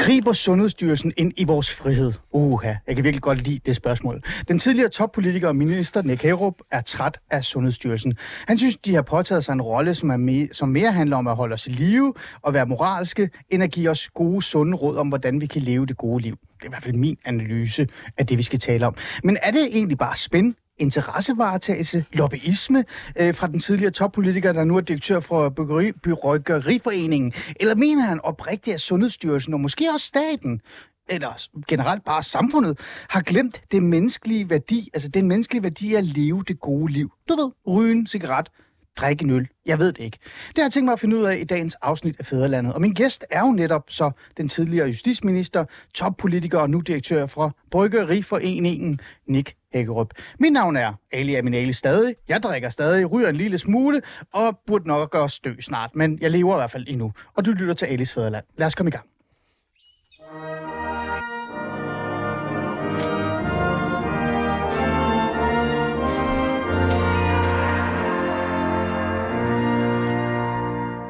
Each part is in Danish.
Griber Sundhedsstyrelsen ind i vores frihed? Uha, jeg kan virkelig godt lide det spørgsmål. Den tidligere toppolitiker og minister Nick Hagerup er træt af Sundhedsstyrelsen. Han synes, de har påtaget sig en rolle, som, er me- som mere handler om at holde os i live og være moralske, end at give os gode, sunde råd om, hvordan vi kan leve det gode liv. Det er i hvert fald min analyse af det, vi skal tale om. Men er det egentlig bare spænd interessevaretagelse, lobbyisme øh, fra den tidligere toppolitiker, der nu er direktør for Byggeri, Eller mener han oprigtigt, at Sundhedsstyrelsen og måske også staten eller generelt bare samfundet, har glemt det menneskelige værdi, altså den menneskelige værdi at leve det gode liv. Du ved, ryge cigaret, drikke en øl. Jeg ved det ikke. Det har jeg tænkt mig at finde ud af i dagens afsnit af Fæderlandet. Og min gæst er jo netop så den tidligere justitsminister, toppolitiker og nu direktør for Bryggeriforeningen, Nick Hækkerup. Mit navn er Ali Aminali stadig. Jeg drikker stadig, ryger en lille smule og burde nok gøre stø snart, men jeg lever i hvert fald endnu. Og du lytter til Alis Fæderland. Lad os komme i gang.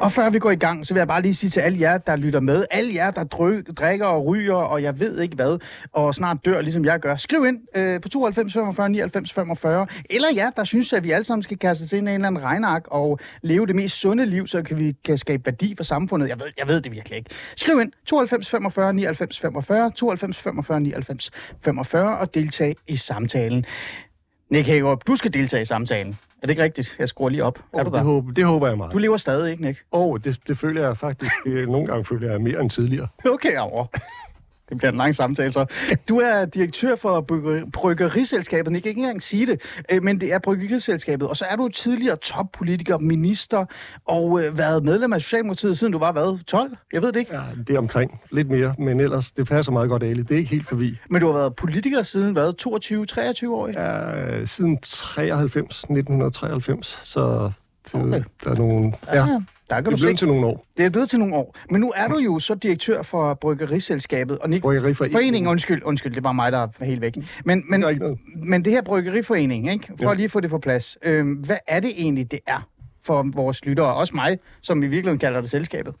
Og før vi går i gang, så vil jeg bare lige sige til alle jer, der lytter med, alle jer, der dryg, drikker og ryger, og jeg ved ikke hvad, og snart dør, ligesom jeg gør, skriv ind øh, på 92 45 99 45, eller jer, der synes, at vi alle sammen skal kaste os ind i en eller anden regnark og leve det mest sunde liv, så kan vi kan skabe værdi for samfundet. Jeg ved, jeg ved det virkelig ikke. Skriv ind 92 45 99 45, 92 45 99 45 og deltag i samtalen. Nick Hagerup, du skal deltage i samtalen. Er det ikke rigtigt? Jeg skruer lige op. Er Oh, du det, der? håber, det håber jeg meget. Du lever stadig, ikke, Nick? Åh, oh, det, det føler jeg faktisk. Nogle gange føler jeg mere end tidligere. Okay, over. Det bliver en lang samtale, så. Du er direktør for brygger- Bryggeriselskabet. Jeg kan ikke engang sige det, øh, men det er Bryggeriselskabet. Og så er du tidligere toppolitiker, minister, og øh, været medlem af Socialdemokratiet, siden du var, hvad, 12? Jeg ved det ikke. Ja, det er omkring lidt mere, men ellers, det passer meget godt, Ali. Det er ikke helt forbi. Men du har været politiker siden, hvad, 22, 23 år? Ja, siden 93, 1993, så det, Okay. der er nogle... Ja, der kan det er blevet til nogle år. Det er blevet til nogle år. Men nu er du jo så direktør for Bryggeriselskabet. Og Nick, Bryggeriforeningen. Foreningen, undskyld, undskyld, det er bare mig, der er helt væk. Men, men, noget. men det her Bryggeriforening, ikke? for Ja. lige at få det på plads, øh, hvad er det egentlig, det er for vores lyttere, også mig, som i virkeligheden kalder det selskabet?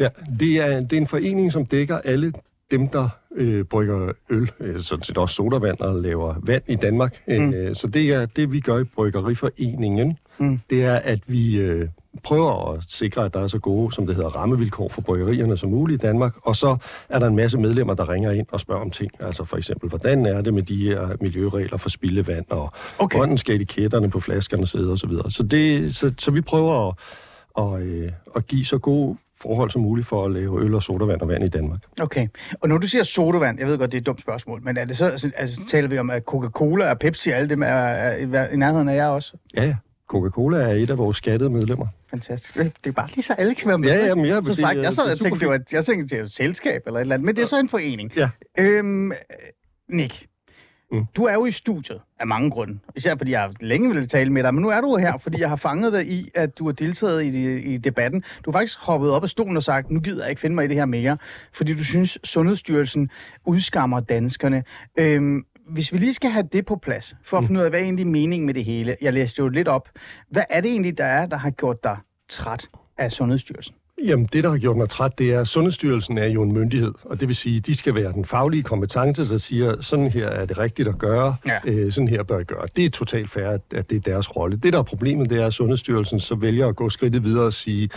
Ja, det er, det er en forening, som dækker alle dem, der øh, brygger øl, øh, sådan set også sodavand og laver vand i Danmark. Mm. Øh, så det er det, vi gør i Bryggeriforeningen. Mm. Det er, at vi øh, prøver at sikre, at der er så gode, som det hedder, rammevilkår for bryggerierne som muligt i Danmark. Og så er der en masse medlemmer, der ringer ind og spørger om ting. Altså for eksempel, hvordan er det med de her miljøregler for spildevand, og Okay. hvordan skal etiketterne på flaskerne sidde osv. Så, videre. så, det, så, så vi prøver at, og, øh, at give så gode forhold som muligt for at lave øl og sodavand og vand i Danmark. Okay. Og når du siger sodavand, jeg ved godt, det er et dumt spørgsmål, men er det så, altså taler vi om, at Coca-Cola og Pepsi, alle dem er, er, er i nærheden af jer også? Ja, ja. Coca-Cola er et af vores skattede medlemmer. Fantastisk. Det er bare lige så alle kan være med. Ja, ja, men jeg så sige, faktisk, jeg, sad og tænkte, det var, jeg tænkte, det er et selskab eller et eller andet, men det er så en forening. Ja. Øhm, Nick, mm. Mm. du er jo i studiet af mange grunde. Især fordi jeg længe ville tale med dig, men nu er du her, fordi jeg har fanget dig i, at du har deltaget i, de, i debatten. Du har faktisk hoppet op af stolen og sagt, nu gider jeg ikke finde mig i det her mere, fordi du synes, Sundhedsstyrelsen udskammer danskerne. Øhm, hvis vi lige skal have det på plads, for at finde ud af, hvad er egentlig meningen med det hele. Jeg læste jo lidt op. Hvad er det egentlig, der er, der har gjort dig træt af Sundhedsstyrelsen? Jamen, det, der har gjort mig træt, det er, at Sundhedsstyrelsen er jo en myndighed, og det vil sige, at de skal være den faglige kompetence, der siger, sådan her er det rigtigt at gøre, Ja. øh, sådan her bør I gøre. Det er totalt fair, at, at det er deres rolle. Det, der er problemet, det er, at Sundhedsstyrelsen så vælger at gå skridtet videre og sige,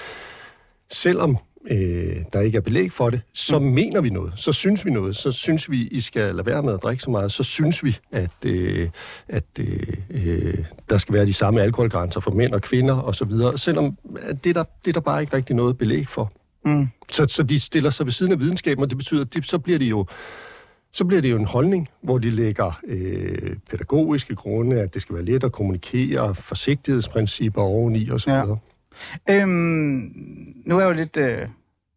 selvom øh, der ikke er belæg for det, så mm. mener vi noget, så synes vi noget, så synes vi, I skal lade være med at drikke så meget, så synes vi, at, øh, at øh, øh, der skal være de samme alkoholgrænser for mænd og kvinder osv., selvom at det, er der, det er der bare ikke rigtig noget belæg for. Mm. Så, så de stiller sig ved siden af videnskaben, og det betyder, at de, så bliver det jo så bliver det jo en holdning, hvor de lægger øh, pædagogiske grunde, at det skal være let at kommunikere, forsigtighedsprincipper oveni osv. Ja. Øhm, nu er jeg jo lidt, øh,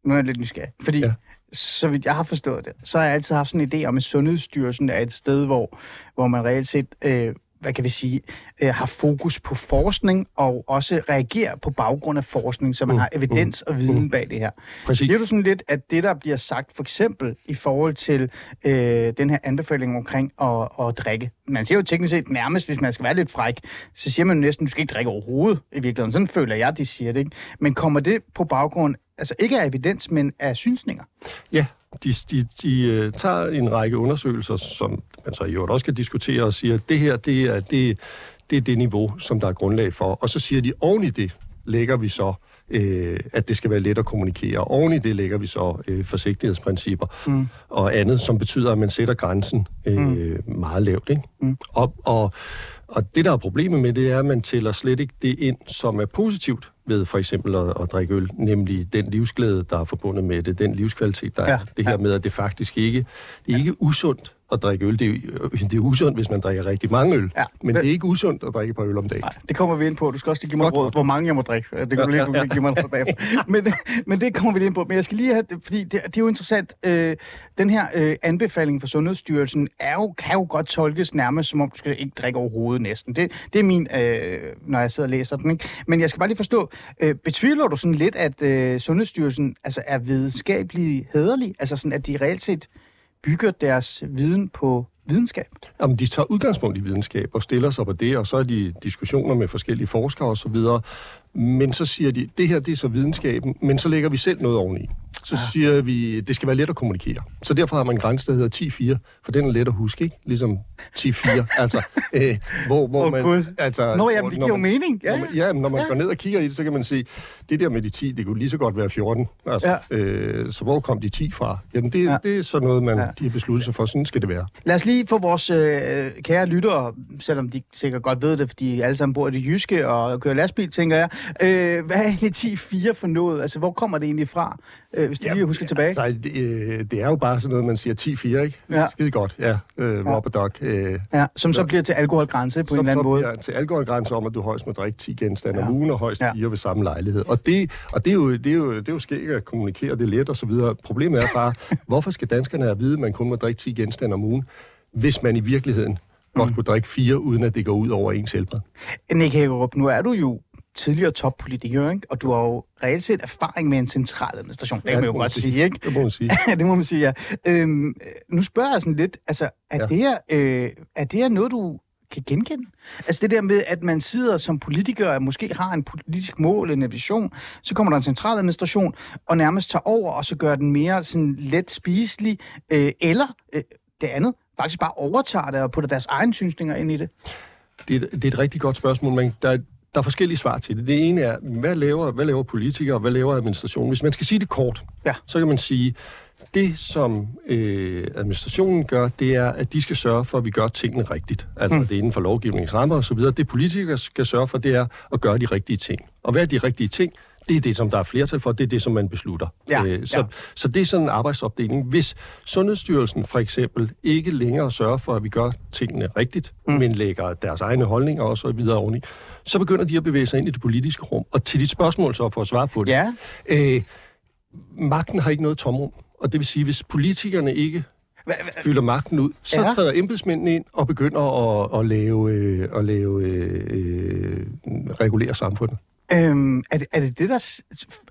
nu er jeg lidt nysgerrig, fordi. Ja. så vidt jeg har forstået det, så har jeg altid haft sådan en idé om, at Sundhedsstyrelsen er et sted, hvor, hvor man reelt set øh, hvad kan vi sige, øh, har fokus på forskning og også reagerer på baggrund af forskning, så man mm. har evidens og viden mm. bag det her. Præcis. Siger du sådan lidt, at det, der bliver sagt for eksempel i forhold til øh, den her anbefaling omkring at, at drikke, man siger jo teknisk set nærmest, hvis man skal være lidt fræk, så siger man næsten, du skal ikke drikke overhovedet i virkeligheden. Sådan føler jeg, de siger det. Ikke? Men kommer det på baggrund, altså ikke af evidens, men af synsninger? Ja, de, de, de uh, tager en række undersøgelser, som man så i øvrigt også kan diskutere og siger, at det her, det er det, det er det niveau, som der er grundlag for. Og så siger de, oven i det lægger vi så, øh, at det skal være let at kommunikere. Oven i det lægger vi så øh, forsigtighedsprincipper mm. og andet, som betyder, at man sætter grænsen øh, mm. meget lavt. Ikke? Mm. Og, og, og det, der er problemet med det, er, at man tæller slet ikke det ind, som er positivt ved for eksempel at, at drikke øl, nemlig den livsglæde, der er forbundet med det, den livskvalitet, der ja, er. Det her ja. med, at det faktisk ikke, det er ikke usundt at drikke øl. Det er, det er usundt, hvis man drikker rigtig mange øl. Ja, men, det er ikke usundt at drikke et par øl om dagen. Nej, det kommer vi ind på. Du skal også lige give mig råd, hvor mange jeg må drikke. Det kan ja, du lige, ja, ja. give mig råd bagefter. men, men det kommer vi ind på. Men jeg skal lige have, fordi det, det er jo interessant. Øh, den her øh, anbefaling fra Sundhedsstyrelsen er jo, kan jo godt tolkes nærmest, som om du skal ikke drikke overhovedet næsten. Det, det er min, øh, når jeg sidder og læser den. Ikke? Men jeg skal bare lige forstå, øh, betvivler du sådan lidt, at øh, Sundhedsstyrelsen altså, er videnskabelig hederlig? Altså sådan, at de reelt set bygger deres viden på videnskab? Jamen, de tager udgangspunkt i videnskab og stiller sig på det, og så er de diskussioner med forskellige forskere osv. Men så siger de, det her det er så videnskaben, men så lægger vi selv noget oveni så ja. siger vi, det skal være let at kommunikere. Så derfor har man en grænse, der hedder 10-4, for den er let at huske, ikke? Ligesom 10-4, altså, øh, hvor, hvor oh, man... God. Altså, Nå, jamen, det giver jo mening. Ja, når man, ja, når man ja. går ned og kigger i det, så kan man se, det der med de 10, det kunne lige så godt være 14. Altså, ja. øh, så hvor kom de 10 fra? Jamen, det, ja. det er så noget, man, ja. de har besluttet sig for. Sådan skal det være. Lad os lige få vores øh, kære lyttere, selvom de sikkert godt ved det, fordi alle sammen bor i det jyske og kører lastbil, tænker jeg. Øh, hvad er egentlig 10-4 for noget? Altså, hvor kommer det egentlig fra? Øh, hvis du ja, lige husker tilbage. Altså, det, øh, det er jo bare sådan noget, man siger 10-4, ikke? Ja. Skide godt, ja. Øh, ja. Duck. Øh, ja, som så, så bliver til alkoholgrænse på som en eller anden måde. Som til alkoholgrænse om, at du højst må drikke 10 genstande ja. om ugen, og højst ja. 4 ved samme lejlighed. Og det, og det, er, jo, det, er, jo, det er jo skægt at kommunikere det let og så videre. Problemet er bare, hvorfor skal danskerne have at vide, at man kun må drikke 10 genstande om ugen, hvis man i virkeligheden godt mm. kunne drikke fire, uden at det går ud over ens helbred. Nick Hækkerup, nu er du jo tidligere toppolitiker, ikke? og du har jo reelt set erfaring med en central administration. Det kan ja, man jo godt sige, sige, ikke? Det må man sige. det må man sige, ja. Øhm, nu spørger jeg sådan lidt, altså, er, ja. det her, øh, er det her noget, du kan genkende? Altså det der med, at man sidder som politiker og måske har en politisk mål, en vision, så kommer der en central administration og nærmest tager over, og så gør den mere sådan let spiselig, øh, eller øh, det andet, faktisk bare overtager det og putter deres egne synsninger ind i det? Det er, det er et rigtig godt spørgsmål, men der, der er forskellige svar til det. Det ene er, hvad laver, hvad laver politikere, hvad laver administrationen? Hvis man skal sige det kort, ja. så kan man sige, det som øh, administrationen gør, det er, at de skal sørge for, at vi gør tingene rigtigt. Altså mm. det er inden for lovgivningsrammer osv. Det politikere skal sørge for, det er at gøre de rigtige ting. Og hvad er de rigtige ting? Det er det, som der er flertal for, det er det, som man beslutter. Ja, øh, så, ja. så det er sådan en arbejdsopdeling. Hvis Sundhedsstyrelsen for eksempel ikke længere sørger for, at vi gør tingene rigtigt, mm. men lægger deres egne holdninger og så videre oveni, så begynder de at bevæge sig ind i det politiske rum. Og til dit spørgsmål så for at svare på det. Ja. Øh, magten har ikke noget tomrum. Og det vil sige, hvis politikerne ikke fylder magten ud, så ja. træder embedsmændene ind og begynder at, at lave, øh, at lave øh, øh, regulere samfundet. Øhm, er, det, er det det, der...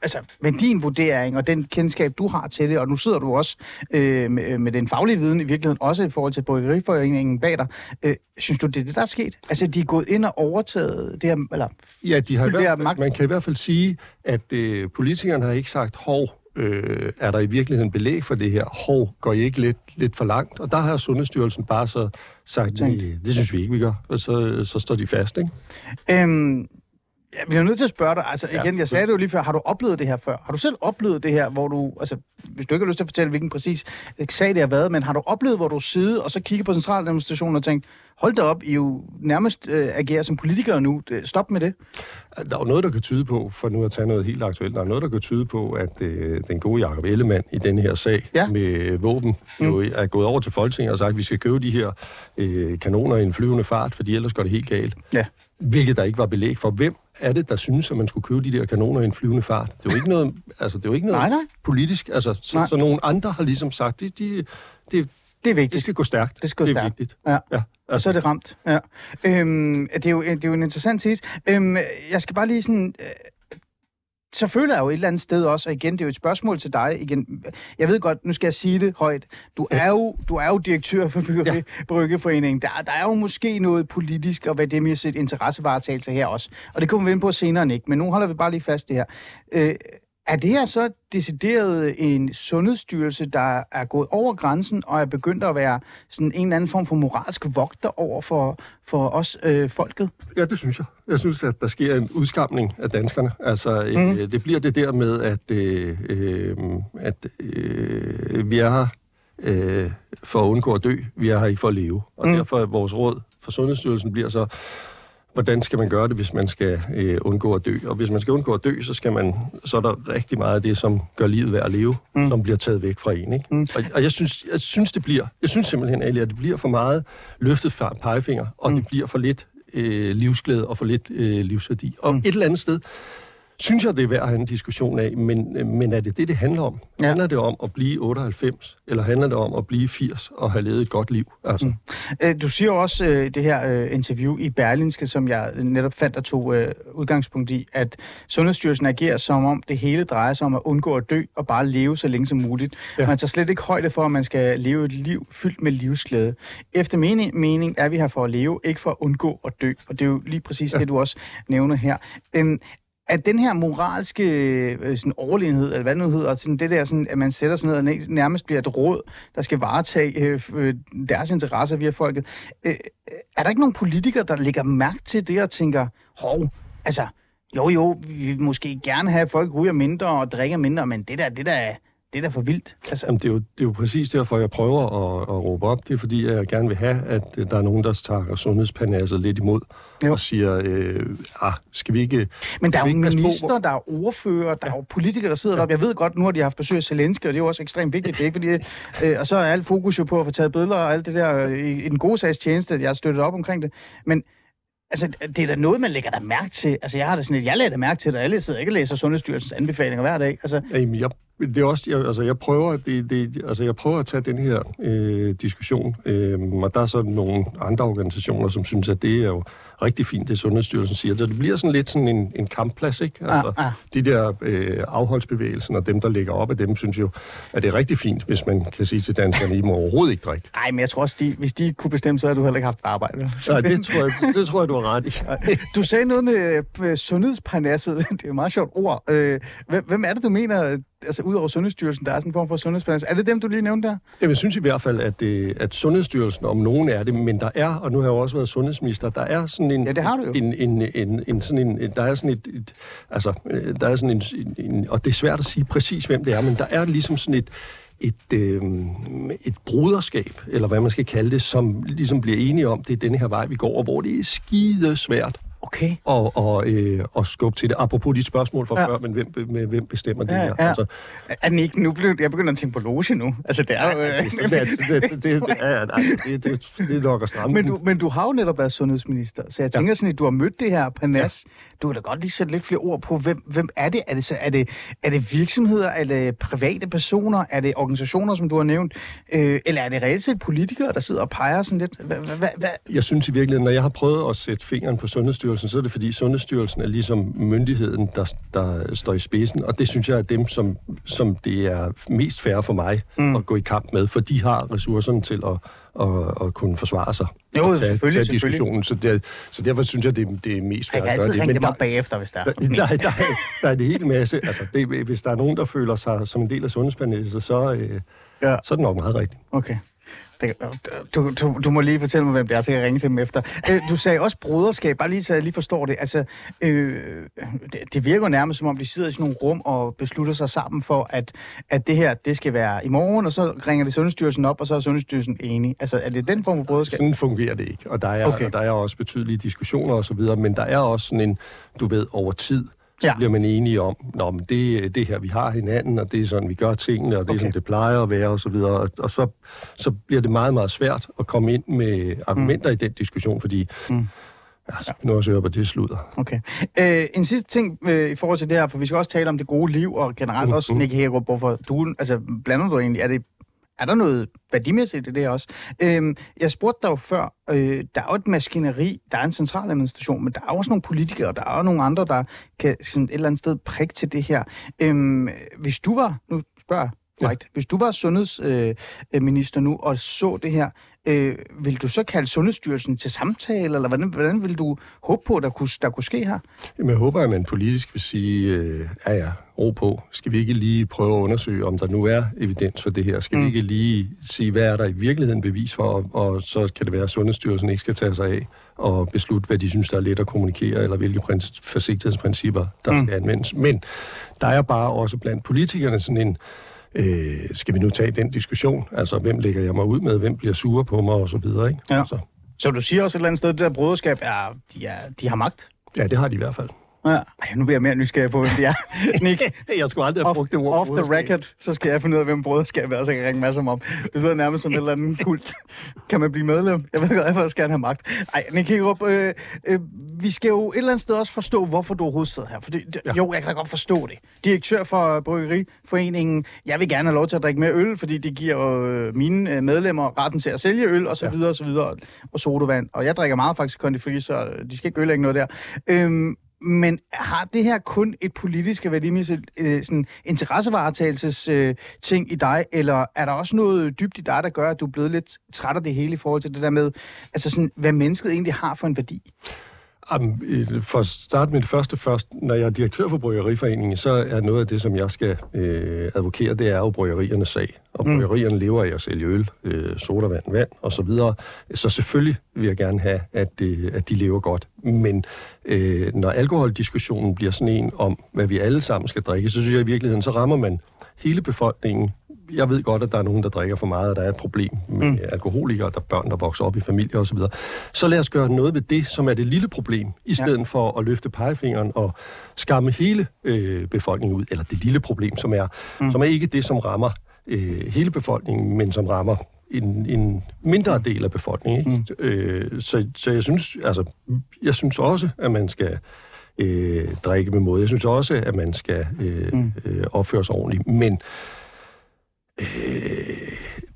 Altså, med din vurdering og den kendskab, du har til det, og nu sidder du også øh, med, med den faglige viden i virkeligheden, også i forhold til Bryggeriforeningen bag dig. Øh, synes du, det er det, der er sket? Altså, de er gået ind og overtaget det her... Eller, ja, de har i hvert fald, man kan i hvert fald sige, at øh, politikerne har ikke sagt, hov, øh, er der i virkeligheden belæg for det her? Hov, går I ikke lidt, lidt for langt? Og der har Sundhedsstyrelsen bare så sagt, det, det synes vi ikke, vi gør. Og så, så står de fast, ikke? Øhm, jeg bliver nødt til at spørge dig, altså igen, jeg sagde det jo lige før, har du oplevet det her før? Har du selv oplevet det her, hvor du, altså hvis du ikke har lyst til at fortælle, hvilken præcis sag det har været, men har du oplevet, hvor du sidder og så kigger på centraldemonstrationen og tænker, hold da op, I jo nærmest øh, agerer som politikere nu, stop med det. Der er jo noget, der kan tyde på, for nu at tage noget helt aktuelt, der er noget, der kan tyde på, at øh, den gode Jacob Ellemann i den her sag ja. med våben mm. jo er gået over til Folketinget og sagt, at vi skal købe de her øh, kanoner i en flyvende fart, fordi ellers går det helt galt. Ja. Hvilket der ikke var belæg for. Hvem er det, der synes, at man skulle købe de der kanoner i en flyvende fart? Det er jo ikke noget, altså, det er jo ikke noget nej, nej. politisk. Altså, så, nej. så nogle andre har ligesom sagt, de, de, de, det er vigtigt. Det skal gå stærkt. Det skal gå det er stærkt. vigtigt. Ja. ja. og så er det ramt. Ja. Øhm, det, er jo, det er jo en interessant tese. Øhm, jeg skal bare lige sådan... Øh, så føler jeg jo et eller andet sted også, og igen, det er jo et spørgsmål til dig. Igen, jeg ved godt, nu skal jeg sige det højt. Du er jo, du er jo direktør for Brygge, ja. Bryggeforeningen. Der, der er jo måske noget politisk og hvad det med sit interessevaretagelse her også. Og det kommer vi ind på senere, ikke? Men nu holder vi bare lige fast det her. Øh, er det her så decideret en sundhedsstyrelse, der er gået over grænsen og er begyndt at være sådan en eller anden form for moralsk vogter over for, for os øh, folket? Ja, det synes jeg. Jeg synes, at der sker en udskamning af danskerne. Altså, mm. øh, det bliver det der med, at, øh, øh, at øh, vi er her øh, for at undgå at dø. Vi er her ikke for at leve. Og mm. derfor er vores råd for Sundhedsstyrelsen bliver så, hvordan skal man gøre det, hvis man skal øh, undgå at dø? Og hvis man skal undgå at dø, så, skal man, så er der rigtig meget af det, som gør livet værd at leve, mm. som bliver taget væk fra en. Ikke? Mm. Og, og jeg, synes, jeg synes, det bliver, jeg synes simpelthen, Ali, at det bliver for meget løftet pegefinger, og mm. det bliver for lidt øh, livsglæde og for lidt øh, livsværdi. Og mm. et eller andet sted, synes jeg, det er værd at have en diskussion af, men, men er det det, det handler om? Ja. Handler det om at blive 98, eller handler det om at blive 80 og have levet et godt liv? Altså. Mm. Øh, du siger jo også øh, det her øh, interview i Berlinske, som jeg netop fandt og tog øh, udgangspunkt i, at Sundhedsstyrelsen agerer som om det hele drejer sig om at undgå at dø og bare leve så længe som muligt. Ja. Man tager slet ikke højde for, at man skal leve et liv fyldt med livsglæde. Efter mening, mening er vi her for at leve, ikke for at undgå at dø. Og det er jo lige præcis ja. det, du også nævner her. Øhm, at den her moralske øh, sådan overlegenhed, eller hvad det nu hedder, sådan det der, sådan, at man sætter sig ned og nærmest bliver et råd, der skal varetage øh, øh deres interesser via folket. Øh, øh, er der ikke nogen politikere, der lægger mærke til det og tænker, hov, altså, jo jo, vi vil måske gerne have, at folk ryger mindre og drikker mindre, men det der, det der, det er da for vildt. Altså... Jamen, det, er jo, det er jo præcis derfor, jeg prøver at, at råbe op. Det er fordi, jeg gerne vil have, at der er nogen, der tager sundhedspanasset lidt imod jo. og siger, øh, ah, skal vi ikke... Men der er jo minister, der er ordfører, der ja. er jo politikere, der sidder ja. deroppe. Jeg ved godt, nu har de haft besøg af Zelensky, og det er jo også ekstremt vigtigt. Det er ikke fordi, øh, og så er alt fokus jo på at få taget billeder og alt det der øh, i, i den gode sags tjeneste, jeg har støttet op omkring det. Men Altså, det er da noget, man lægger der mærke til. Altså, jeg har da sådan et, jeg lægger mærke til det, alle sidder ikke og læser Sundhedsstyrelsens anbefalinger hver dag. Altså... Jamen, jeg det er også, jeg, altså jeg prøver, det, det, altså jeg prøver at tage den her øh, diskussion, øh, og der er så nogle andre organisationer, som synes, at det er jo rigtig fint, det Sundhedsstyrelsen siger. Så det bliver sådan lidt sådan en, en kampplads, ikke? Altså, ah, ah. De der øh, afholdsbevægelser og dem, der ligger op af dem, synes jo, at det er rigtig fint, hvis man kan sige til danskerne, I må overhovedet ikke drikke. Nej, men jeg tror også, de, hvis de kunne bestemme, så havde du heller ikke haft et arbejde. Nej, det tror, jeg, det tror jeg, du har ret i. Du sagde noget med, sundhedsparnasset. Det er et meget sjovt ord. Øh, hvem er det, du mener, altså ud over Sundhedsstyrelsen, der er sådan en form for sundhedsparnas. Er det dem, du lige nævnte der? Jamen, jeg synes i hvert fald, at, det, at Sundhedsstyrelsen, om nogen er det, men der er, og nu har jeg også været sundhedsminister, der er sådan en... Ja, det har du jo. En, en, en, en, sådan en, der er sådan et, et altså, øh, der er sådan en, en, og det er svært at sige præcis, hvem det er, men der er ligesom sådan et, et, øh, et broderskab, eller hvad man skal kalde det, som ligesom bliver enige om, det er denne her vej, vi går, og hvor det er skide svært Okay. Og, og, øh, og skubbe til det. Apropos dit spørgsmål fra ja. før, men hvem, med, hvem bestemmer det ja, her? Ja. Altså, er den ikke, nu blev, jeg begynder at tænke på loge nu. Altså, det er jo... Øh, det, det, det, det, ja, nej, det, det, det er nok at stramme. Men du, men du har jo netop været sundhedsminister, så jeg tænker ja. sådan, at du har mødt det her panas. Ja. Du kan da godt lige sætte lidt flere ord på, hvem, hvem er det? Er det, så, er, det, er det virksomheder? Er det private personer? Er det organisationer, som du har nævnt? Øh, eller er det reelt set politikere, der sidder og peger sådan lidt? Hva, hva, hva? Jeg synes i virkeligheden, når jeg har prøvet at sætte fingeren på Sundhedsstyrelsen, så er det fordi Sundhedsstyrelsen er ligesom myndigheden, der, der står i spidsen, og det synes jeg er dem, som, som det er mest fair for mig mm. at gå i kamp med, for de har ressourcerne til at, at, at kunne forsvare sig. Jo, tage, selvfølgelig, tage diskussionen. Så, det, så derfor synes jeg, det, det er mest fair at gøre det. Jeg kan altid ringe bagefter, hvis der er. Der, der, der, der er en hel masse. Altså, det, hvis der er nogen, der føler sig som en del af sundhedspanelet, så, øh, ja. så er det nok meget rigtigt. Okay. Det, du, du, du må lige fortælle mig, hvem det er, så jeg ringe til dem efter. Øh, du sagde også broderskab, bare lige så jeg lige forstår det. Altså, øh, det, det virker nærmest som om, de sidder i sådan nogle rum og beslutter sig sammen for, at, at det her, det skal være i morgen, og så ringer det Sundhedsstyrelsen op, og så er Sundhedsstyrelsen enig. Altså, er det den form for broderskab? Sådan fungerer det ikke, og der er, okay. og der er også betydelige diskussioner osv., men der er også sådan en, du ved, over tid, så ja. bliver man enige om, Nå, men det, det her, vi har hinanden, og det er sådan, vi gør tingene, og det okay. er sådan, det plejer at være, og så videre. Og, så, så bliver det meget, meget svært at komme ind med argumenter mm. i den diskussion, fordi mm. Ja, nu også på det slutter. Okay. Øh, en sidste ting øh, i forhold til det her, for vi skal også tale om det gode liv, og generelt mm. også, Nicky Hagerup, hvorfor du, altså, blander du egentlig, er det er der noget værdimæssigt i det også? Øhm, jeg spurgte dig jo før, øh, der er jo et maskineri, der er en central administration, men der er også nogle politikere, og der er jo nogle andre, der kan sådan et eller andet sted prikke til det her. Øhm, hvis du var, nu spørger right, hvis du var sundhedsminister øh, nu og så det her, øh, vil du så kalde Sundhedsstyrelsen til samtale, eller hvordan, hvordan vil du håbe på, der kunne, der kunne ske her? Jamen, jeg håber, at man politisk vil sige, øh, ja ja, ro på. Skal vi ikke lige prøve at undersøge, om der nu er evidens for det her? Skal mm. vi ikke lige sige, hvad er der i virkeligheden bevis for, og, og så kan det være, at Sundhedsstyrelsen ikke skal tage sig af og beslutte, hvad de synes, der er let at kommunikere, eller hvilke forsigtighedsprincipper, der mm. skal anvendes. Men der er bare også blandt politikerne sådan en, øh, skal vi nu tage den diskussion? Altså, hvem lægger jeg mig ud med? Hvem bliver sure på mig? Og så videre, ikke? Ja. Altså, Så du siger også et eller andet sted, at det der broderskab er, de, er, de har magt? ja, det har de i hvert fald. Ja. Ej, nu bliver jeg mere nysgerrig på, hvem de er. Nick, Jeg skulle aldrig have off, brugt det ord. off the broderskab. record, så skal jeg finde ud af, hvem broderskabet er, så jeg kan ringe masser om. Det lyder nærmest som et eller andet kult. Kan man blive medlem? Jeg vil godt, også gerne have magt. Ej, Nick Hækkerup, øh, øh, vi skal jo et eller andet sted også forstå, hvorfor du overhovedet sidder her. For det, ja. Jo, jeg kan da godt forstå det. Direktør for Bryggeriforeningen, jeg vil gerne have lov til at drikke mere øl, fordi det giver øh, mine øh, medlemmer retten til at sælge øl, og så Ja. videre, og så videre, og sodavand. Og jeg drikker meget faktisk konditori, så de skal ikke ødelægge noget der. Øhm, men har det her kun et politisk og værdimæssigt øh, sådan interessevaretagelses øh, ting i dig, eller er der også noget dybt i dig, der gør, at du er blevet lidt træt af det hele i forhold til det der med, altså sådan, hvad mennesket egentlig har for en værdi? Øh, for at starte med det første først, når jeg er direktør for Bryggeriforeningen, så er noget af det, som jeg skal øh, advokere, det er jo bryggeriernes sag. Og Mm. bryggerierne lever af at sælge øl, øh, sodavand, vand og så videre. Så selvfølgelig vil jeg gerne have, at, det, at de lever godt. Men øh, når alkoholdiskussionen bliver sådan en om, hvad vi alle sammen skal drikke, så synes jeg i virkeligheden, så rammer man hele befolkningen. Jeg ved godt, at der er nogen, der drikker for meget, og der er et problem med mm. alkoholikere, der er børn, der vokser op i familier osv. Så lad os gøre noget ved det, som er det lille problem, i stedet ja. for at løfte pegefingeren og skamme hele øh, befolkningen ud. Eller det lille problem, som er, mm. som er ikke det, som rammer øh, hele befolkningen, men som rammer en, en mindre del af befolkningen. Ikke? Mm. Øh, så, så jeg synes, altså, jeg synes også, at man skal øh, drikke med måde. Jeg synes også, at man skal øh, mm. øh, opføre sig ordentligt. Men øh,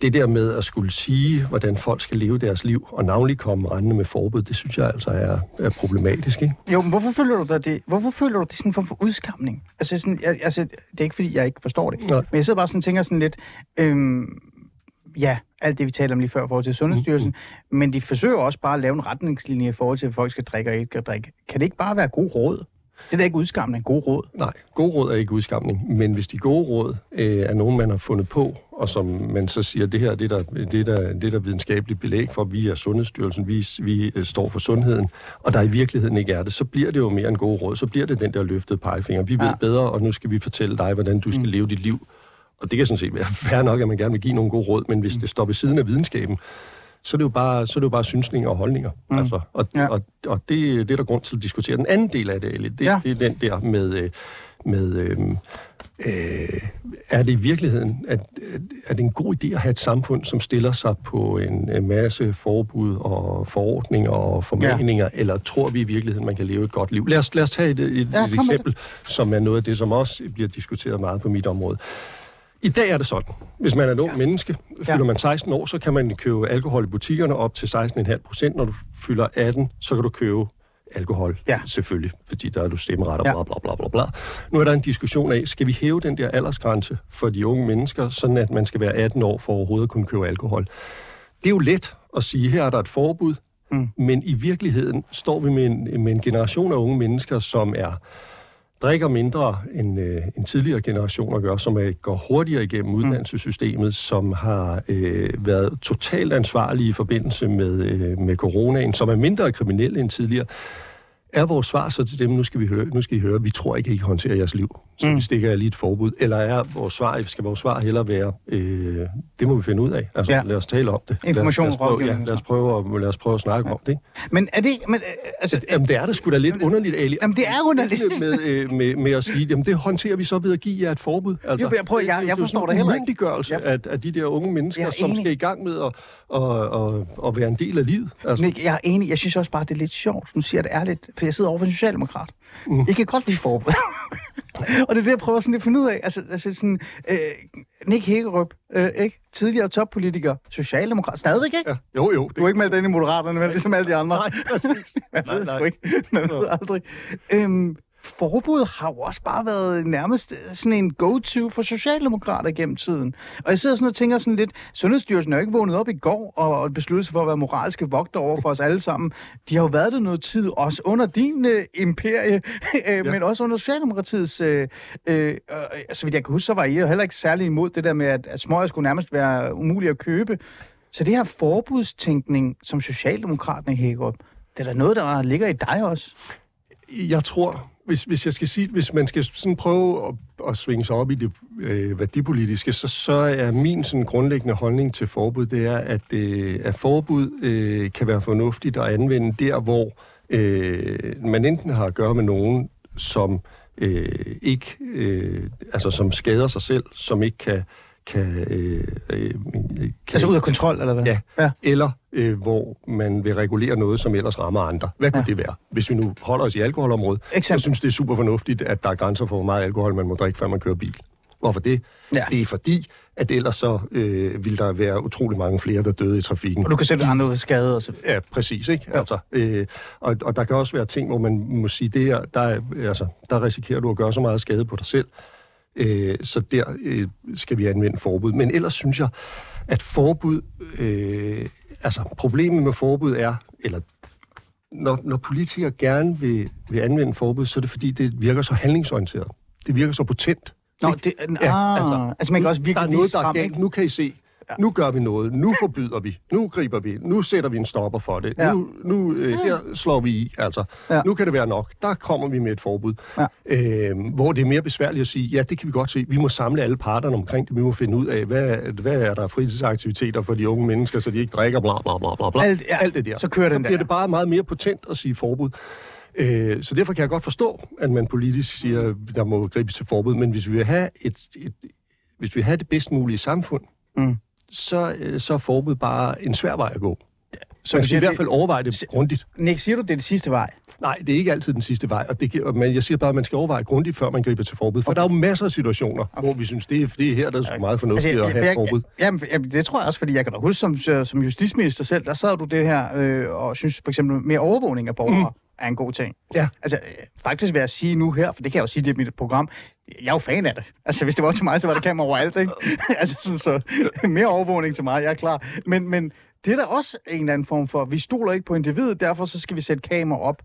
det der med at skulle sige, hvordan folk skal leve deres liv, og navnlig komme rendende med forbud, det synes jeg altså er, er problematisk. Ikke? Jo, men hvorfor føler du dig det? Hvorfor føler du det sådan en form for udskamning? Altså, sådan, jeg, altså, det er ikke, fordi jeg ikke forstår det. Nej. Men jeg sidder bare sådan og tænker sådan lidt, øhm, ja, alt det, vi talte om lige før i forhold til Sundhedsstyrelsen, mm. men de forsøger også bare at lave en retningslinje i forhold til, at folk skal drikke og ikke skal drikke. Kan det ikke bare være god råd? Det er da ikke udskamning, god råd. Nej, gode råd er ikke udskamning, men hvis de gode råd øh, er nogen, man har fundet på, og som man så siger, det her det er der, det er der, det er der videnskabeligt belæg for, vi er Sundhedsstyrelsen, vi, vi øh, står for sundheden, og der i virkeligheden ikke er det, så bliver det jo mere en god råd, så bliver det den der løftede pegefinger. Vi ved Ja. bedre, og nu skal vi fortælle dig, hvordan du skal mm. leve dit liv. Og det kan sådan set være fair nok, at man gerne vil give nogle gode råd, men hvis det står ved siden af videnskaben, så er det jo bare, så er det jo bare synsninger og holdninger. Mm. Altså, og, Ja. og, og det, det er der grund til at diskutere. Den anden del af det, Ali, det, Ja. det er den der med, øh, med øh, øh, er det i virkeligheden, at, er det en god idé at have et samfund, som stiller sig på en, en masse forbud og forordninger og formaninger, ja. eller tror vi i virkeligheden, man kan leve et godt liv? Lad os, lad os tage et, et, Ja, et eksempel, som er noget af det, som også bliver diskuteret meget på mit område. I dag er det sådan. Hvis man er et ung ja. menneske, fylder Ja. man 16 år, så kan man købe alkohol i butikkerne op til 16,5 procent. Når du fylder 18, så kan du købe alkohol, Ja. selvfølgelig, fordi der er du stemmeret og bla, bla, bla, bla, bla. Nu er der en diskussion af, skal vi hæve den der aldersgrænse for de unge mennesker, sådan at man skal være 18 år for overhovedet at kunne købe alkohol? Det er jo let at sige, her er der et forbud, mm. men i virkeligheden står vi med en, med en generation af unge mennesker, som er drikker mindre end, øh, end tidligere generationer gør, som er, går hurtigere igennem uddannelsessystemet, som har øh, været totalt ansvarlige i forbindelse med, øh, med coronaen, som er mindre kriminelle end tidligere. Er vores svar så til dem, nu skal, vi høre, nu skal I høre, vi tror ikke, I kan håndtere jeres liv, så mm. vi stikker jer lige et forbud? Eller er vores svar, skal vores svar hellere være, øh, det må vi finde ud af. Altså, Ja. ja. lad os tale om det. Lad os, lad os, prøve, ja, og lad os prøve, at, lad os prøve at snakke ja. om det. Ikke? Men er det. Men, øh, altså, Jamen, det er da sgu da lidt underligt, Ali. Jamen, det er underligt. Med, øh, med, med at sige, jamen det håndterer vi så ved at give jer et forbud. Altså, Jo, jeg prøver- jeg- jeg jo forstår det heller ikke. umyndiggørelse Jeg- af, af de der unge mennesker, Jeg er som skal i gang med at, at, at, at være en del af livet. Altså, Nick, jeg er enig. Jeg synes også bare, det er lidt sjovt. Nu siger jeg det ærligt, for jeg sidder over for en socialdemokrat. Mm. Jeg kan godt lide forbud. og det er det, jeg prøver sådan at finde ud af. Altså, altså sådan, øh, Nick Hækkerup, øh, ikke? Tidligere toppolitiker, socialdemokrat, stadigvæk ikke? Ja. Jo, jo. Du er ikke meldt ind i Moderaterne, men ligesom alle de andre. Nej, præcis. Man Nej, ved nej. sgu ikke. Man ved aldrig. Øhm, forbud har jo også bare været nærmest øh, sådan en go-to for socialdemokrater gennem tiden. Og jeg sidder sådan og tænker sådan lidt, Sundhedsstyrelsen er jo ikke vågnet op i går og og besluttet sig for at være moralske vogter over for os alle sammen. De har jo været der noget tid, også under din øh, imperie, øh, ja. men også under Socialdemokratiets... Øh, øh, øh, så vidt jeg kan huske, så var I jo heller ikke særlig imod det der med, at, at smøger skulle nærmest være umuligt at købe. Så det her forbudstænkning som Socialdemokraterne hækker op, det er da noget, der ligger i dig også. Jeg tror, hvis, hvis jeg skal sige, hvis man skal sådan prøve at, at svinge sig op i det øh, værdipolitiske, så, så er min sådan grundlæggende holdning til forbud, det er, at, øh, at forbud øh, kan være fornuftigt at anvende der, hvor øh, man enten har at gøre med nogen, som øh, ikke, øh, altså som skader sig selv, som ikke kan, kan, øh, øh, kan Altså ud af kontrol, eller hvad? Ja. ja. eller øh, hvor man vil regulere noget, som ellers rammer andre. Hvad kunne Ja. det være? Hvis vi nu holder os i alkoholområdet, Eksempel. jeg synes, det er super fornuftigt, at der er grænser for, hvor meget alkohol man må drikke, før man kører bil. Hvorfor det? Ja. Det er fordi, at ellers så øh, vil der være utrolig mange flere, der døde i trafikken. Og du kan sætte andre ud skade og så Ja, præcis, ikke? Ja. Altså, øh, og, og der kan også være ting, hvor man må sige, det her, der, er- altså, der risikerer du at gøre så meget skade på dig selv. Øh, så der øh, skal vi anvende forbud. Men ellers synes jeg, at forbud... Øh, altså, problemet med forbud er, eller når, når politikere gerne vil, vil anvende forbud, så er det fordi, det virker så handlingsorienteret. Det virker så potent. Nå, det, Ja, ah, altså, altså, man kan også der virkelig er noget, der er galt. ikke? Nu kan I se. Ja. Nu gør vi noget. Nu forbyder vi. Nu griber vi. Nu sætter vi en stopper for det. Ja. Nu, nu øh, her slår vi i. Altså, Ja. nu kan det være nok. Der kommer vi med et forbud. Ja. Øh, hvor det er mere besværligt at sige, ja, det kan vi godt se. Vi må samle alle parterne omkring det. Vi må finde ud af, hvad, hvad er der fritidsaktiviteter for de unge mennesker, så de ikke drikker bla bla bla bla. bla. Alt- ja, Alt det der. så kører den så bliver der. det bare meget mere potent at sige forbud. Øh, så derfor kan jeg godt forstå, at man politisk siger, at der må gribes til forbud. Men hvis vi vil have et, et hvis vi vil have det bedst mulige samfund, Mm. Så, øh, så er forbud bare en svær vej at gå. Så Man skal i hvert fald overveje det grundigt. Nick, siger du, det er det sidste vej? Nej, det er ikke altid den sidste vej, og det, men jeg siger bare, at man skal overveje grundigt, før man griber til forbud. For okay. der er jo masser af situationer, okay. hvor vi synes, det er, det er her, der er sgu meget fornuftigt Altså, at have et forbud. forbud. Jamen, jamen, det tror jeg også, fordi jeg kan da huske, som, som justitsminister selv, der sad du det her øh, og synes for eksempel mere overvågning af borgere mm. Er en god ting. Ja. Altså, øh, faktisk vil jeg sige nu her, for det kan jeg jo sige, det er mit program, jeg er jo fan af det. Altså, hvis det var til mig, så var det kamera overalt, ikke? altså, så, så mere overvågning til mig, jeg er klar. Men, men det er da også en eller anden form for, vi stoler ikke på individet, derfor så skal vi sætte kamera op.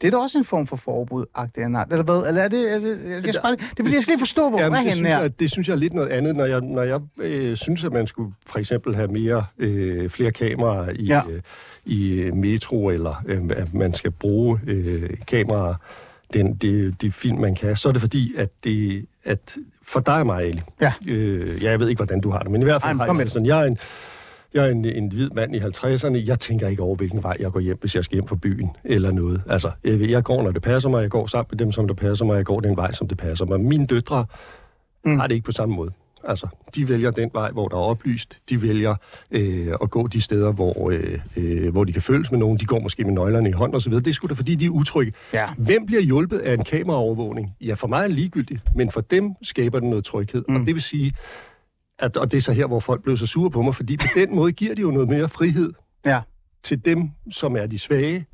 Det er da også en form for forbud, agtig eller eller hvad? Eller er det, er det, jeg skal bare, det er fordi, jeg skal lige forstå, hvor Jamen, er det, henne synes her. jeg, det synes jeg er lidt noget andet, når jeg, når jeg øh, synes, at man skulle for eksempel have mere, øh, flere kameraer i, ja. øh, i øh, metro, eller øh, at man skal bruge øh, kameraer, den, det, de film, man kan, så er det fordi, at, det, at for dig Ali, Ja. øh, ja, jeg ved ikke, hvordan du har det, men i hvert fald Ej, har jeg det sådan, jeg er en, jeg er en, en hvid mand i 50'erne. Jeg tænker ikke over, hvilken vej jeg går hjem, hvis jeg skal hjem fra byen eller noget. Altså, jeg, jeg går, når det passer mig. Jeg går sammen med dem, som det passer mig. Jeg går den vej, som det passer mig. Mine døtre mm. har det ikke på samme måde. Altså, de vælger den vej, hvor der er oplyst. De vælger øh, at gå de steder, hvor, øh, øh, hvor de kan følges med nogen. De går måske med nøglerne i hånden osv. Det er sgu da, fordi de er utrygge. Ja. Hvem bliver hjulpet af en kameraovervågning? Ja, for mig er det ligegyldigt, men for dem skaber det noget tryghed. Mm. Og det vil sige, at, og det er så her, hvor folk blev så sure på mig, fordi på den måde giver de jo noget mere frihed Ja. til dem, som er de svage,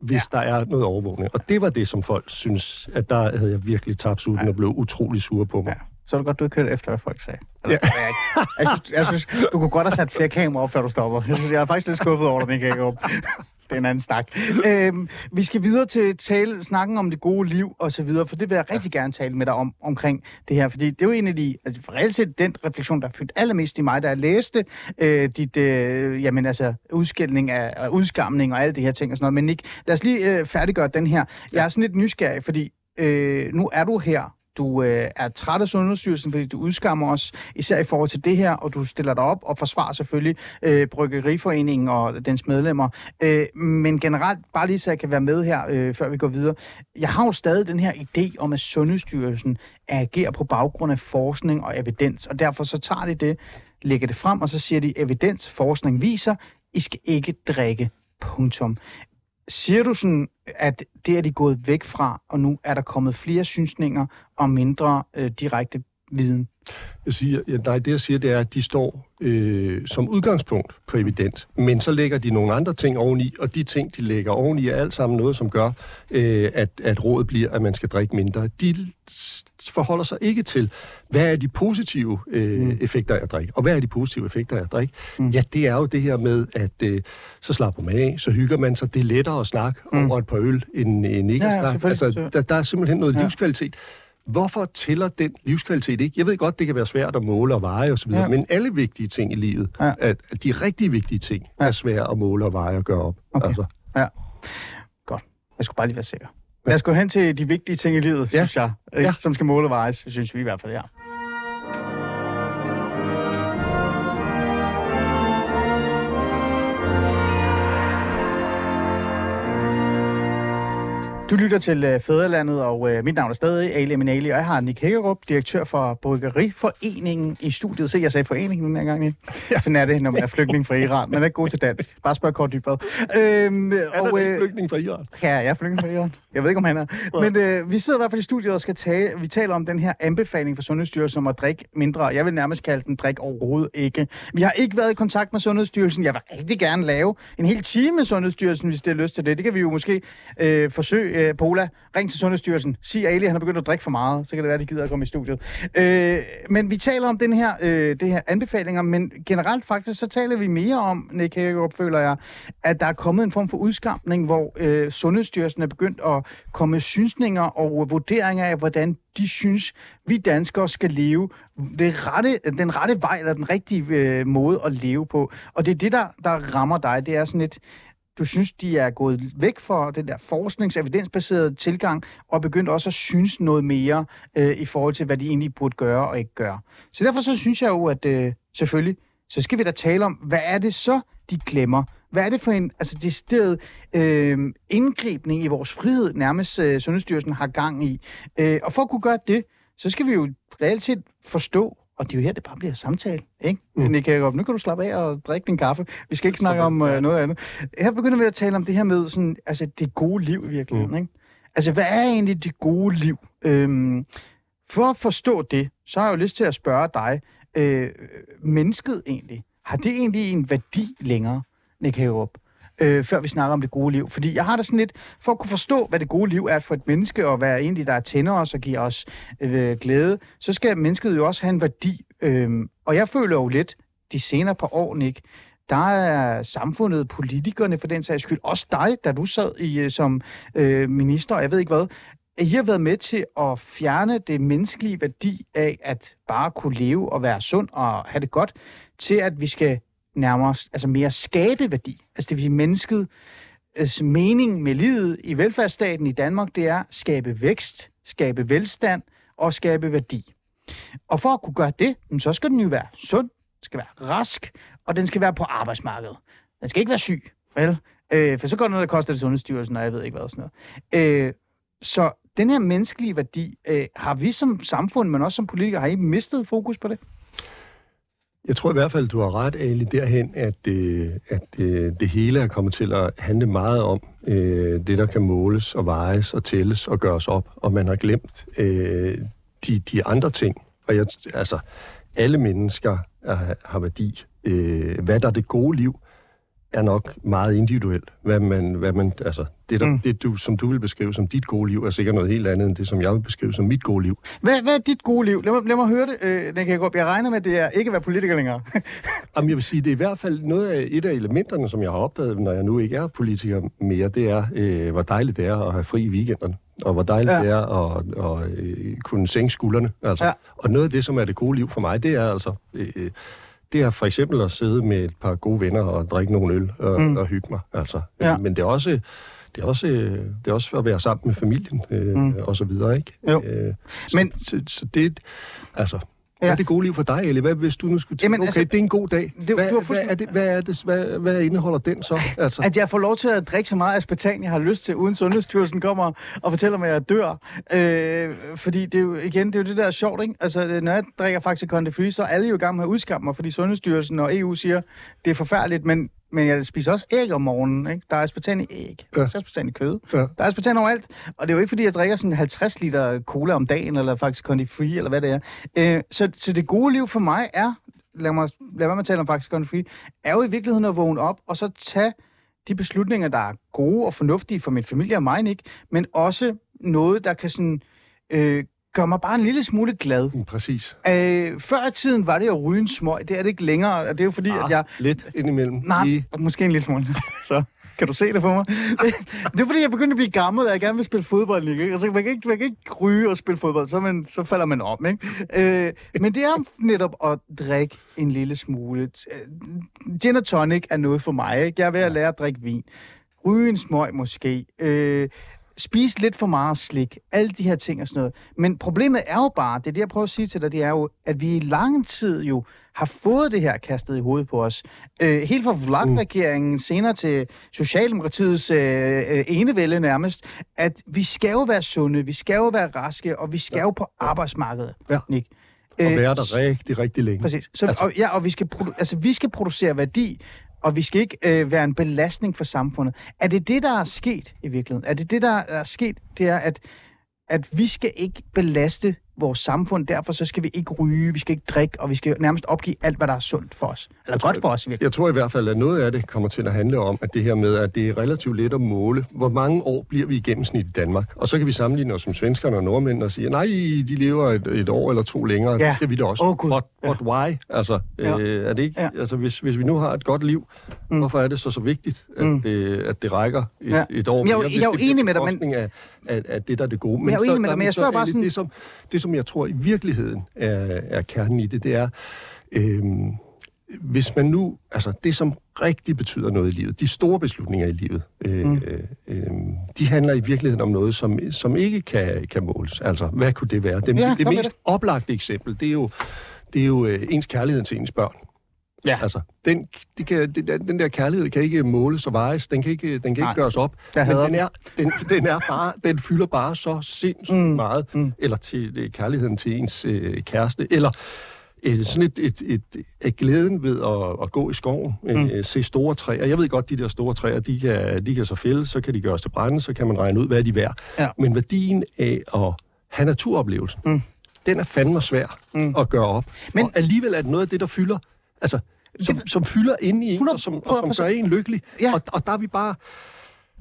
hvis Ja. der er noget overvågning. Og det var det, som folk synes, at der havde jeg virkelig tabt suden Ja. og blev utrolig sure på mig. Ja. Så er det godt, du ikke hørte efter, hvad folk sagde. Eller, ja. jeg, ikke. jeg, synes, jeg synes, du kunne godt have sat flere kameraer op, før du stopper. Jeg, synes, jeg er faktisk lidt skuffet over dig, den kan op. Det er en anden snak. Øhm, vi skal videre til tale, snakken om det gode liv og så videre, for det vil jeg rigtig gerne tale med dig om omkring det her, fordi det er jo en af de, altså reelt set den refleksion, der har fyldt allermest i mig, da jeg læste øh, dit, øh, jamen altså, udskældning af, udskamning og alle de her ting og sådan noget. Men Nick, lad os lige øh, færdiggøre den her. Jeg er sådan lidt nysgerrig, fordi øh, nu er du her du øh, er træt af Sundhedsstyrelsen, fordi du udskammer os, især i forhold til det her, og du stiller dig op og forsvarer selvfølgelig øh, Bryggeriforeningen og dens medlemmer. Øh, men generelt, bare lige så jeg kan være med her, øh, før vi går videre. Jeg har jo stadig den her idé om, at Sundhedsstyrelsen agerer på baggrund af forskning og evidens, og derfor så tager de det, lægger det frem, og så siger de, evidens, forskning viser, I skal ikke drikke. Punktum. Siger du sådan, at det er de gået væk fra, og nu er der kommet flere synsninger og mindre øh, direkte viden? Jeg siger, ja, nej, det jeg siger, det er, at de står øh, som udgangspunkt på evidens, men så lægger de nogle andre ting oveni, og de ting, de lægger oveni, er alt sammen noget, som gør, øh, at, at rådet bliver, at man skal drikke mindre. De forholder sig ikke til, hvad er de positive øh, mm. effekter af at drikke, og hvad er de positive effekter af at drikke? Mm. Ja, det er jo det her med, at øh, så slapper man af, så hygger man sig, det er lettere at snakke mm. over et par øl, end, end ikke Ja, at snakke. Altså, der, der er simpelthen noget Ja. livskvalitet. Hvorfor tæller den livskvalitet ikke? Jeg ved godt, det kan være svært at måle og veje osv., Ja. ja. men alle vigtige ting i livet, Ja. ja. at, at de rigtig vigtige ting, Ja. ja. er svære at måle og veje og gøre op. Okay. Altså, Ja. Godt. Jeg skulle bare lige være sikker. Lad os gå hen til de vigtige ting i livet, Ja. synes jeg, ikke? Ja. som skal måle og vejes, synes vi i hvert fald, ja. Du lytter til øh, Fæderlandet, og øh, mit navn er stadig Ali Minali, og jeg har Nick Hækkerup, direktør for Bryggeriforeningen i studiet. Se, jeg sagde foreningen den gang, ikke? Ja. Sådan er det, når man er flygtning fra Iran. Man er ikke god til dansk. Bare spørg kort dybere. Øhm, er der og, øh, flygtning fra Iran? Ja, jeg er flygtning fra Iran. Jeg ved ikke, om han er. Men øh, vi sidder i hvert fald i studiet og skal tale, vi taler om den her anbefaling fra Sundhedsstyrelsen om at drikke mindre. Jeg vil nærmest kalde den drik overhovedet ikke. Vi har ikke været i kontakt med Sundhedsstyrelsen. Jeg vil rigtig gerne lave en hel time med Sundhedsstyrelsen, hvis det er lyst til det. Det kan vi jo måske øh, forsøge. Øh, Pola, ring til Sundhedsstyrelsen. Sig Ali, han er begyndt at drikke for meget. Så kan det være, at de gider at komme i studiet. Øh, men vi taler om den her, øh, det her anbefalinger, men generelt faktisk, så taler vi mere om, Nick Hagerup, føler jeg, at der er kommet en form for udskampning, hvor øh, Sundhedsstyrelsen er begyndt at komme med synsninger og vurderinger af, hvordan de synes, vi danskere skal leve det rette, den rette vej, eller den rigtige øh, måde at leve på. Og det er det, der, der rammer dig. Det er sådan et, du synes, de er gået væk fra den der forsknings- evidensbaserede tilgang, og begyndt også at synes noget mere øh, i forhold til, hvad de egentlig burde gøre og ikke gøre. Så derfor så synes jeg jo, at øh, selvfølgelig, så skal vi da tale om, hvad er det så, de glemmer? Hvad er det for en altså, decideret øh, indgribning i vores frihed, nærmest øh, Sundhedsstyrelsen har gang i? Øh, og for at kunne gøre det, så skal vi jo reelt set forstå, og det er jo her, det bare bliver samtale, ikke? Mm. Nick Hagerup, nu kan du slappe af og drikke din kaffe. Vi skal ikke snakke om øh, noget andet. Her begynder vi at tale om det her med sådan, altså, det gode liv i virkeligheden, mm. ikke? Altså, hvad er egentlig det gode liv? Øhm, for at forstå det, så har jeg jo lyst til at spørge dig, øh, mennesket egentlig, har det egentlig en værdi længere, Nick Hagerup? Øh, før vi snakker om det gode liv. Fordi jeg har det sådan lidt, for at kunne forstå, hvad det gode liv er for et menneske, og hvad egentlig der tænder os og giver os øh, glæde, så skal mennesket jo også have en værdi. Øh, og jeg føler jo lidt, de senere par år, Nick, der er samfundet, politikerne for den sags skyld, også dig, da du sad i, øh, som øh, minister, jeg ved ikke hvad, at I har været med til at fjerne det menneskelige værdi af at bare kunne leve og være sund og have det godt, til at vi skal nærmere altså mere skabe værdi. Altså det vil sige mennesket altså, mening med livet i velfærdsstaten i Danmark, det er at skabe vækst, skabe velstand og skabe værdi. Og for at kunne gøre det, så skal den jo være sund, skal være rask, og den skal være på arbejdsmarkedet. Den skal ikke være syg, vel? Øh, for så går det noget, der koster det Sundhedsstyrelsen, og jeg ved ikke hvad og sådan noget. Øh, så den her menneskelige værdi, øh, har vi som samfund, men også som politikere, har I mistet fokus på det? Jeg tror i hvert fald, du har ret, Ali, derhen, at, øh, at øh, det hele er kommet til at handle meget om øh, det, der kan måles og vejes og tælles og gøres op, og man har glemt øh, de, de andre ting. Og jeg, altså, alle mennesker er, har værdi. Øh, hvad der er det gode liv, er nok meget individuelt. Hvad man, hvad man, altså, det, der, Mm. det du, som du vil beskrive som dit gode liv, er sikkert noget helt andet end det, som jeg vil beskrive som mit gode liv. Hvad, hvad er dit gode liv? Lad mig, lad mig høre det, øh, Nick Hagerup. Jeg regner med, at det er ikke at være politiker længere. Jamen, jeg vil sige, det er i hvert fald noget af et af elementerne, som jeg har opdaget, når jeg nu ikke er politiker mere, det er, øh, hvor dejligt det er at have fri i weekenderne, og hvor dejligt Ja. det er at, at øh, kunne sænke skuldrene. Altså. Ja. Og noget af det, som er det gode liv for mig, det er altså... Øh, det er for eksempel at sidde med et par gode venner og drikke nogle øl og, Mm. og hygge mig. Altså. Ja. Men det er også... Det er, også, det er også at være sammen med familien øh, mm. og så videre, ikke? Jo. Øh, så, Men- Så, så det... Altså... Hvad er det gode liv for dig, Eli? Hvad hvis du nu skulle tænke, Jamen, Jamen, okay, altså- altså, det er en god dag. du hvad, har hvad, fuldstændig- er det, hvad, er det, hvad, hvad indeholder den så? Altså, At jeg får lov til at drikke så meget aspartan, jeg har lyst til, uden Sundhedsstyrelsen kommer og fortæller mig, at jeg dør. Øh, fordi det er jo, igen, det er jo det der er sjovt, ikke? Altså, når jeg drikker faktisk Conde Free, så er alle jo i gang med at udskamme mig, fordi Sundhedsstyrelsen og EU siger, det er forfærdeligt, men men jeg spiser også æg om morgenen. Ikke? Der er aspartam i æg. Der Ja. er også aspartam i kød. Ja. Der er aspartam overalt. Og det er jo ikke, fordi jeg drikker sådan 50 liter cola om dagen, eller faktisk Condi Free, eller hvad det er. Øh, så, så det gode liv for mig er, lad, mig, lad være med at tale om faktisk Condi Free, er jo i virkeligheden at vågne op, og så tage de beslutninger, der er gode og fornuftige for min familie og mig, ikke? men også noget, der kan sådan, øh, gøre mig bare en lille smule glad. Mm, Præcis. Øh, før i tiden var det at ryge en smøg. Det er det ikke længere, og det er jo fordi, Ah, at jeg... Lidt indimellem. Nej, Lige. måske en lille smule. Så kan du se det for mig? det er fordi, jeg begyndte at blive gammel, og jeg gerne vil spille fodbold. Ikke? Altså, man, kan ikke, man kan ikke ryge og spille fodbold, så, man, så falder man om. Ikke? Øh, men det er netop at drikke en lille smule. Øh, Gin og tonic er noget for mig. Ikke? Jeg er ved at lære at drikke vin. Ryge en smøg måske. Øh, spise lidt for meget slik. Alle de her ting og sådan noget. Men problemet er jo bare, det er det, jeg prøver at sige til dig, det er jo, at vi i lang tid jo har fået det her kastet i hovedet på os. Øh, helt fra Vlad-regeringen, senere til Socialdemokratiets øh, øh, enevælde nærmest, at vi skal jo være sunde, vi skal jo være raske, og vi skal jo på arbejdsmarkedet, Ja. Nick. Og Øh, være der rigtig, rigtig længe. Præcis. Så, altså, og, ja, og vi skal, produ- altså, vi skal producere værdi, og vi skal ikke øh, være en belastning for samfundet. Er det det, der er sket i virkeligheden? Er det det, der er sket, det er, at, at vi skal ikke belaste vores samfund, derfor så skal vi ikke ryge, vi skal ikke drikke, og vi skal nærmest opgive alt, hvad der er sundt for os. Eller godt for os i virkeligheden. Jeg tror i hvert fald, at noget af det kommer til at handle om, at det her med, at det er relativt let at måle, hvor mange år bliver vi i gennemsnit i Danmark. Og så kan vi sammenligne os med svenskerne og nordmændene og sige, nej, de lever et, et år eller to længere. Ja. Det skal vi da også. Åh, Gud. But, but why? Altså, Ja. øh, er det ikke, Ja. altså hvis, hvis vi nu har et godt liv, mm. hvorfor er det så så vigtigt, at, Mm. det, at det rækker et, Ja. ja. et år Men jeg er jo- mere, hvis jeg er jo enig med dig, men- Af, af, af det, der er det gode. jeg er jo enig med dig, men jeg spørger er bare sådan- Det som, det, som jeg tror i virkeligheden er, er kernen i det, det er, øhm, hvis man nu, altså det som rigtig betyder noget i livet, de store beslutninger i livet, øh, mm. øh, de handler i virkeligheden om noget, som, som ikke kan, kan måles. Altså, hvad kunne det være? Det, Ja, det mest det. oplagte eksempel, det er jo, det er jo øh, ens kærlighed til ens børn. Ja. Altså, den, det kan, det, der- den der kærlighed kan ikke måles og vejes, den kan ikke, den kan Nej. ikke gøres op. Jeg men den er, den, den er bare, den fylder bare så sindssygt Mm, meget. mm. Eller til øh, kærligheden til ens øh, kæreste, eller øh, sådan et, et, et, et glæden ved at, at gå i skoven, øh, Mm. se store træer. Jeg ved godt, de der store træer, de kan, de kan så fælde, så kan de gøres til brænde, så kan man regne ud, hvad de er værd. Ja. Men værdien af at have naturoplevelsen, Mm. den er fandme svær Mm. at gøre op. Men- Men, og alligevel er det noget af det, der fylder, altså, som, som fylder inde i en, 100 og som, og som gør en lykkelig. Ja. Og, og der er vi bare...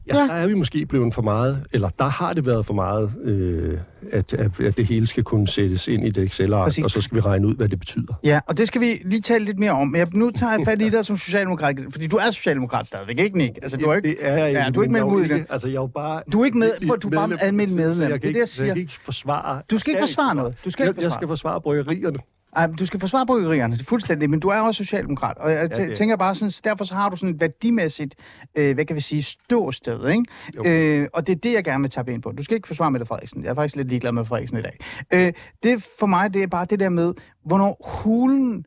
Ja, Ja. der er vi måske blevet for meget, eller der har det været for meget, øh, at, at, at det hele skal kunne sættes ind i det Excel-ark, Præcis. og så skal vi regne ud, hvad det betyder. Ja, og det skal vi lige tale lidt mere om. Jeg, nu tager jeg fat i dig som socialdemokrat, fordi du er socialdemokrat stadigvæk, ikke Nick? Altså, du er ikke... Det er jeg Ja, du er ikke jeg ud i ikke- det. Altså, jeg er jo bare... Du er ikke med- prøv, du er bare medlem, almindelig medlem. Jeg Det er kan det, ikke, jeg så jeg siger. kan ikke forsvare... Du skal ikke forsvare noget. Du skal ikke jeg, jeg forsvare. skal forsvare bryggerierne. Ej, du skal forsvare bryggerierne, er fuldstændig, men du er også socialdemokrat, og jeg ja, tænker bare sådan, så derfor så har du sådan et værdimæssigt, øh, hvad kan vi sige, ståsted, ikke? Jo. Øh, og det er det, jeg gerne vil tabe ind på. Du skal ikke forsvare Mette Frederiksen. Jeg er faktisk lidt ligeglad med Frederiksen i dag. Øh, det for mig, det er bare det der med, hvornår hulen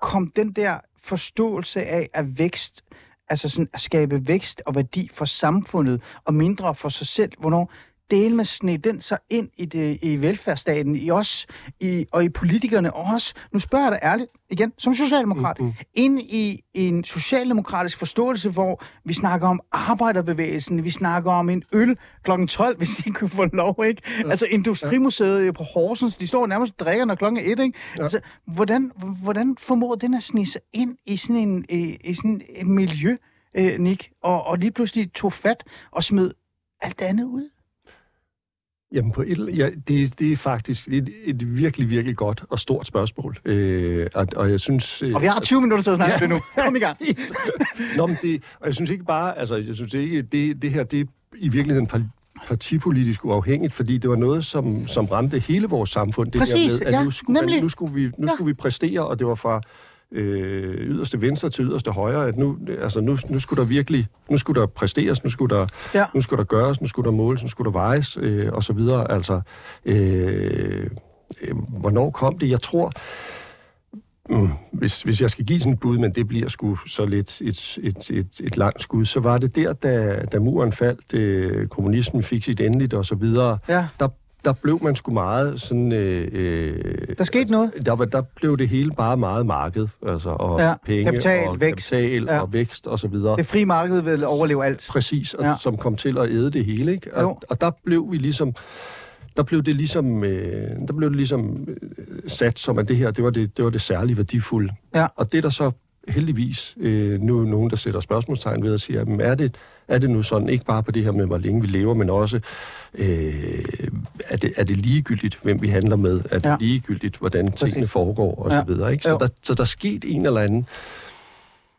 kom den der forståelse af, at vækst, altså sådan at skabe vækst og værdi for samfundet, og mindre for sig selv, hvornår del med sne den så ind i, det, i velfærdsstaten, i os, i, og i politikerne også. Nu spørger jeg dig ærligt, igen, som socialdemokrat, mm-hmm. ind i, en socialdemokratisk forståelse, hvor vi snakker om arbejderbevægelsen, vi snakker om en øl kl. 12, hvis de kunne få lov, ikke? Ja. Altså Industrimuseet ja. på Horsens, de står nærmest og drikker, når klokken er et, ikke? Ja. Altså, hvordan, hvordan formår den at snige sig ind i sådan en, i, i sådan et miljø, øh, Nick, og, og lige pludselig tog fat og smed alt det andet ud? Jamen, på et, ja, det, det er faktisk et, et virkelig, virkelig godt og stort spørgsmål. Øh, og, og jeg synes... Øh, Og vi har 20 minutter til at snakke ja. det nu. Kom i gang. Nå, men det, og jeg synes ikke bare, altså, jeg synes ikke, det, det her, det er i virkeligheden par- partipolitisk uafhængigt, fordi det var noget, som, som ramte hele vores samfund. Det Præcis, der med, at ja, nu skulle, nemlig. nu skulle vi, nu Ja. ja. skulle vi præstere, og det var fra øh, yderste venstre til yderste højre, at nu, altså, nu, nu skulle der virkelig, nu skulle der præsteres, nu skulle der, Ja. nu skulle der gøres, nu skulle der måles, nu skulle der vejes, øh, og så videre. Altså, øh, øh, hvornår kom det? Jeg tror, Mm, hvis, hvis jeg skal give sådan et bud, men det bliver sgu så lidt et, et, et, et langt skud, så var det der, da, da muren faldt, øh, kommunismen fik sit endeligt og så videre, Ja. der, der blev man sgu meget sådan... Øh, øh, Der skete noget. der, var, der blev det hele bare meget marked, altså, og Ja, penge, kapital, og vækst. kapital, Ja. og vækst, og så videre. Det frie marked vil overleve alt. Præcis, og, Ja. som kom til at æde det hele, ikke? Jo. Og, og der blev vi ligesom... Der blev det ligesom, øh, der blev det ligesom øh, sat som, at det her, det var det, det var det særligt værdifulde. Ja. Og det er der så heldigvis øh, nu nogen, der sætter spørgsmålstegn ved at sige, jamen, er det, er det nu sådan, ikke bare på det her med, hvor længe vi lever, men også, øh, er, det, er det ligegyldigt, hvem vi handler med? Er det Ja. ligegyldigt, hvordan tingene Præcis. foregår, og Ja. så videre, ikke? Jo. Så der, så der er sket en eller anden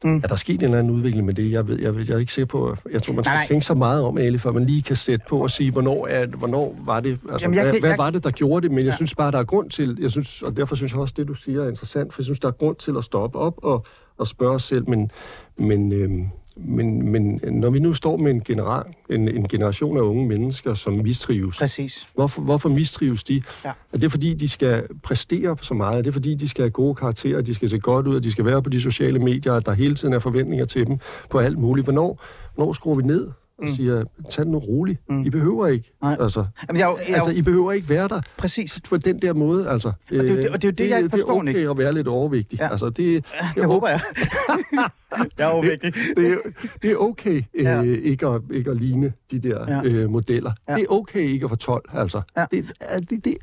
Mm. er der sket en eller anden udvikling med det? Jeg, ved, jeg, ved, jeg er ikke sikker på, jeg tror, man skal Nej, tænke så meget om, Ali, før man lige kan sætte på og sige, hvornår, er, hvornår var det, altså, Jamen, jeg hvad, kan- hvad jeg- var det, der gjorde det? Men jeg Ja. synes bare, der er grund til, jeg synes, og derfor synes jeg også, det du siger er interessant, for jeg synes, der er grund til at stoppe op og, og spørge os selv, men, men, øhm, men, men når vi nu står med en, general, en, en generation af unge mennesker, som mistrives, Præcis. Hvorfor, hvorfor mistrives de? Ja. Er det fordi, de skal præstere så meget? Er det fordi, de skal have gode karakterer, de skal se godt ud, og de skal være på de sociale medier, at der hele tiden er forventninger til dem på alt muligt? Hvornår, hvornår skruer vi ned og Mm. siger, tag det nu roligt. Mm. I behøver ikke. Nej. Altså, Jamen, jeg, jeg, altså, I behøver ikke være der præcis. på den der måde. Altså. Og det er jo det- og det er jo det, jeg ikke forstår, Det er okay at være lidt overvægtig. Ja. Altså, det, det, Det håber jeg. jeg er jo vigtig. det, er, det er okay øh, Ja. ikke, at, ikke at ligne de der Ja. øh, modeller. Ja. Det er okay ikke at få 12, altså. Ja. Det, er- det, det,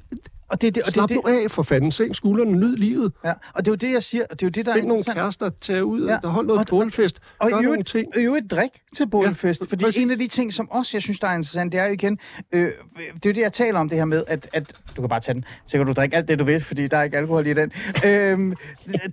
Og det, er det, og er Slap det, nu af for fanden. Sænk skuldrene, nyd livet. ja, og det er jo det, jeg siger, og det er jo det, der er Find nogle interessant. kærester, tag ud, Ja. der hold noget Og- bålfest, Og gør i nogle øvrigt, ting. i øvrigt drik til bålfest, Ja, fordi præcis. en af de ting, som også jeg synes, der er interessant, det er jo igen, øh, det er jo det, jeg taler om det her med, at, at du kan bare tage den, så kan du drikke alt det, du vil, fordi der er ikke alkohol i den. øhm,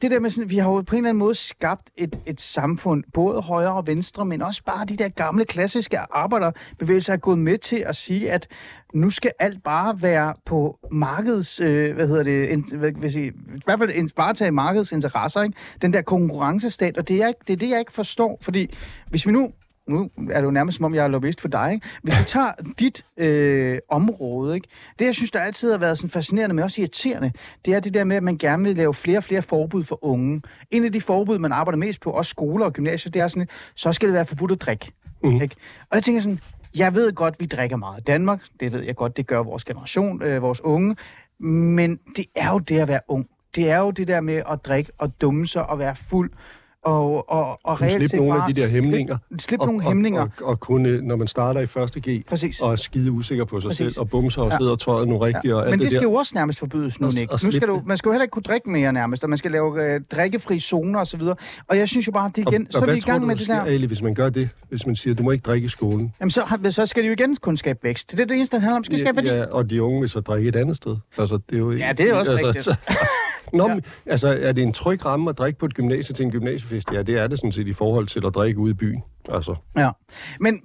det der med sådan, vi har jo på en eller anden måde skabt et, et samfund, både højre og venstre, men også bare de der gamle, klassiske arbejderbevægelser er gået med til at sige, at nu skal alt bare være på markeds, øh, hvad hedder det, in, hvad, jeg sige, i hvert fald en- varetage markedets interesser, ikke? Den der konkurrencestat, og det er, ikke, det er det, jeg ikke forstår, fordi hvis vi nu nu er det jo nærmest som om, jeg er lobbyist for dig, ikke? Hvis vi tager dit øh, område, ikke? Det, jeg synes, der altid har været sådan fascinerende, men også irriterende, det er det der med, at man gerne vil lave flere og flere forbud for unge. En af de forbud, man arbejder mest på, også skoler og gymnasier, det er sådan, så skal det være forbudt at drikke. Mhm. Ikke? Og jeg tænker sådan, jeg ved godt, vi drikker meget i Danmark. Det ved jeg godt, det gør vores generation, øh, vores unge. Men det er jo det at være ung. Det er jo det der med at drikke og dumme sig og være fuld. Og, og, og reelt Slippe nogle af de der hæmninger. Slip, slip Og- nogle og, hæmninger. Og, og, kunne, når man starter i første G, Præcis. og er skide usikker på sig Præcis. selv, og bumser og Ja. sidder tøjet nu rigtigt, og alt Men det, det skal der. jo også nærmest forbydes nu, Og- Nick. og Nu skal du, det. man skal jo heller ikke kunne drikke mere nærmest, og man skal lave øh, drikkefri zoner osv. Og, og jeg synes jo bare, det igen, så er hvad vi i gang du, med det der. Ali, hvis man gør det? Hvis man siger, du må ikke drikke i skolen. Jamen, så, så skal det jo igen kun skabe vækst. Det er det eneste, den handler om. Skal skabe værdi. Ja, og de unge vil så drikke et andet sted. Altså, det er jo, Ja, det er også rigtigt. Så, Nå, Ja. altså, er det en tryg ramme at drikke på et gymnasie til en gymnasiefest? Ja, det er det sådan set i forhold til at drikke ude i byen. Altså, Ja. Men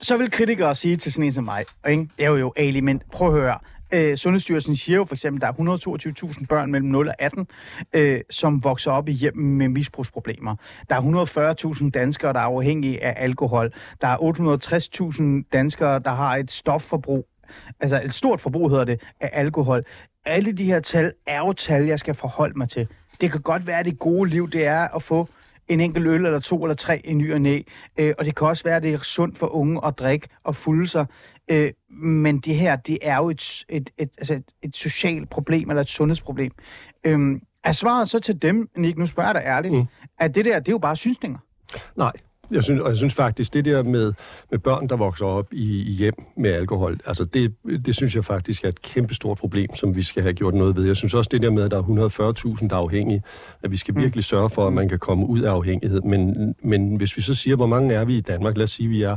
så vil kritikere sige til sådan en som mig, ikke? jeg er jo jo Ali, men prøv at høre. Øh, Sundhedsstyrelsen siger jo for eksempel, at der er 122.000 børn mellem 0 og 18, øh, som vokser op i hjem med misbrugsproblemer. Der er 140.000 danskere, der er afhængige af alkohol. Der er 860.000 danskere, der har et stofforbrug, altså et stort forbrug hedder det, af alkohol. Alle de her tal er jo tal, jeg skal forholde mig til. Det kan godt være, at det gode liv, det er at få en enkelt øl eller to eller tre i ny og næ. Øh, og det kan også være, at det er sundt for unge at drikke og fulde sig. Øh, men det her, det er jo et, et, et, altså et, et socialt problem eller et sundhedsproblem. Øh, er svaret så til dem, Nick, nu spørger jeg dig ærligt, mm. At det der, det er jo bare synsninger? nej. Jeg synes, og jeg synes faktisk, det der med, med børn, der vokser op i, i hjem med alkohol, altså det, det synes jeg faktisk er et kæmpestort problem, som vi skal have gjort noget ved. Jeg synes også det der med, at der er 140.000, der er afhængige, at vi skal virkelig sørge for, at man kan komme ud af afhængighed. Men, men hvis vi så siger, hvor mange er vi i Danmark, lad os sige, at vi er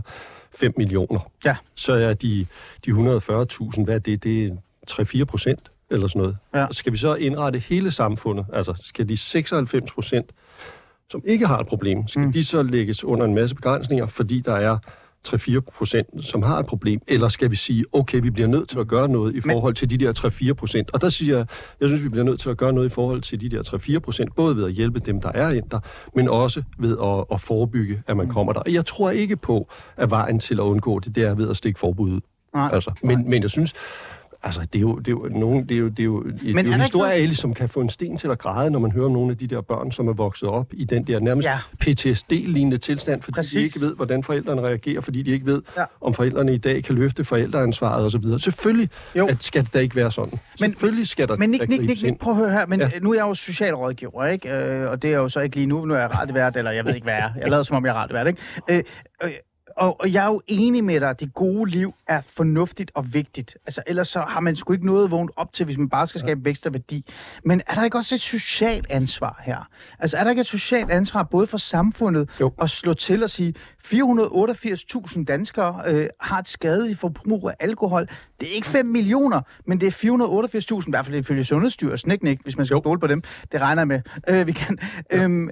5 millioner, Ja. så er de, de 140.000, hvad er det? Det er 3-4 procent eller sådan noget. Ja. Skal vi så indrette hele samfundet? Altså skal de 96 procent, som ikke har et problem, skal mm. de så lægges under en masse begrænsninger, fordi der er 3-4 procent, som har et problem? Eller skal vi sige, okay, vi bliver nødt til at gøre noget i forhold til de der 3-4 procent? Og der siger jeg, jeg synes, vi bliver nødt til at gøre noget i forhold til de der 3-4 procent, både ved at hjælpe dem, der er ind der, men også ved at, at forebygge, at man kommer der. Og jeg tror ikke på, at vejen til at undgå det, det er ved at stikke forbud ud. Nej. Altså, men, men jeg synes, Altså, det er jo, det er jo, nogen, det er jo, det er jo, det er er jo der historier, som kan få en sten til at græde, når man hører om nogle af de der børn, som er vokset op i den der nærmest Ja. PTSD-lignende tilstand, fordi Præcis. de ikke ved, hvordan forældrene reagerer, fordi de ikke ved, Ja. om forældrene i dag kan løfte forældreansvaret osv. Selvfølgelig Jo. at skal det ikke være sådan. Men- Men, Selvfølgelig skal der Men Nick, Nick, Nick. Nick, prøv at høre her. Men ja. Nu er jeg jo socialrådgiver, ikke? Øh, og det er jo så ikke lige nu. Nu er jeg radiovært, eller jeg ved ikke, hvad jeg er. Jeg lader som om, jeg er radiovært, ikke? Øh, øh, og, og jeg er jo enig med dig, at det gode liv er fornuftigt og vigtigt. Altså, ellers så har man sgu ikke noget at vågne op til, hvis man bare skal skabe vækst og værdi. Men er der ikke også et socialt ansvar her? Altså, er der ikke et socialt ansvar både for samfundet Jo. at slå til og sige, 488.000 danskere øh, har et skadeligt forbrug af alkohol. Det er ikke 5 millioner, men det er 488.000, i hvert fald ifølge Sundhedsstyrelsen, ikke, Nick, hvis man skal Jo. stole på dem. Det regner jeg med. Øh, vi kan. Øhm,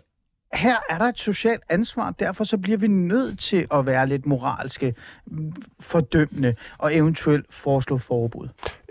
her er der et socialt ansvar, derfor så bliver vi nødt til at være lidt moralske, mm, fordømmende og eventuelt foreslå forbud.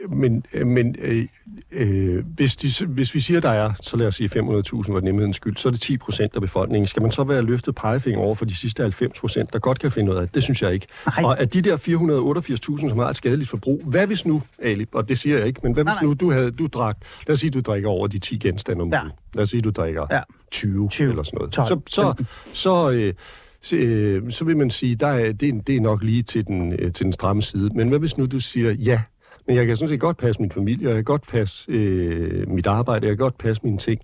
Men, men øh, øh, hvis, de, hvis vi siger, der er, så lad os sige 500.000 var nemhedens skyld, så er det 10 procent af befolkningen. Skal man så være løftet pegefinger over for de sidste 90 procent, der godt kan finde ud af det? Synes jeg ikke. Nej. Og af de der 488.000, som har et skadeligt forbrug, hvad hvis nu, Ali, og det siger jeg ikke, men hvad Nej, hvis nej. nu du havde, du drak, lad os sige, du drikker over de 10 genstande om Ja. ugen. Lad os sige, du drikker Ja. 20, 20, eller sådan noget. 12, så, så, så, øh, så, øh, så vil man sige, der er, det, er- det er nok lige til den, øh, til den stramme side. Men hvad hvis nu du siger, ja, men jeg kan sådan set godt passe min familie, og jeg kan godt passe øh, mit arbejde, jeg kan godt passe mine ting.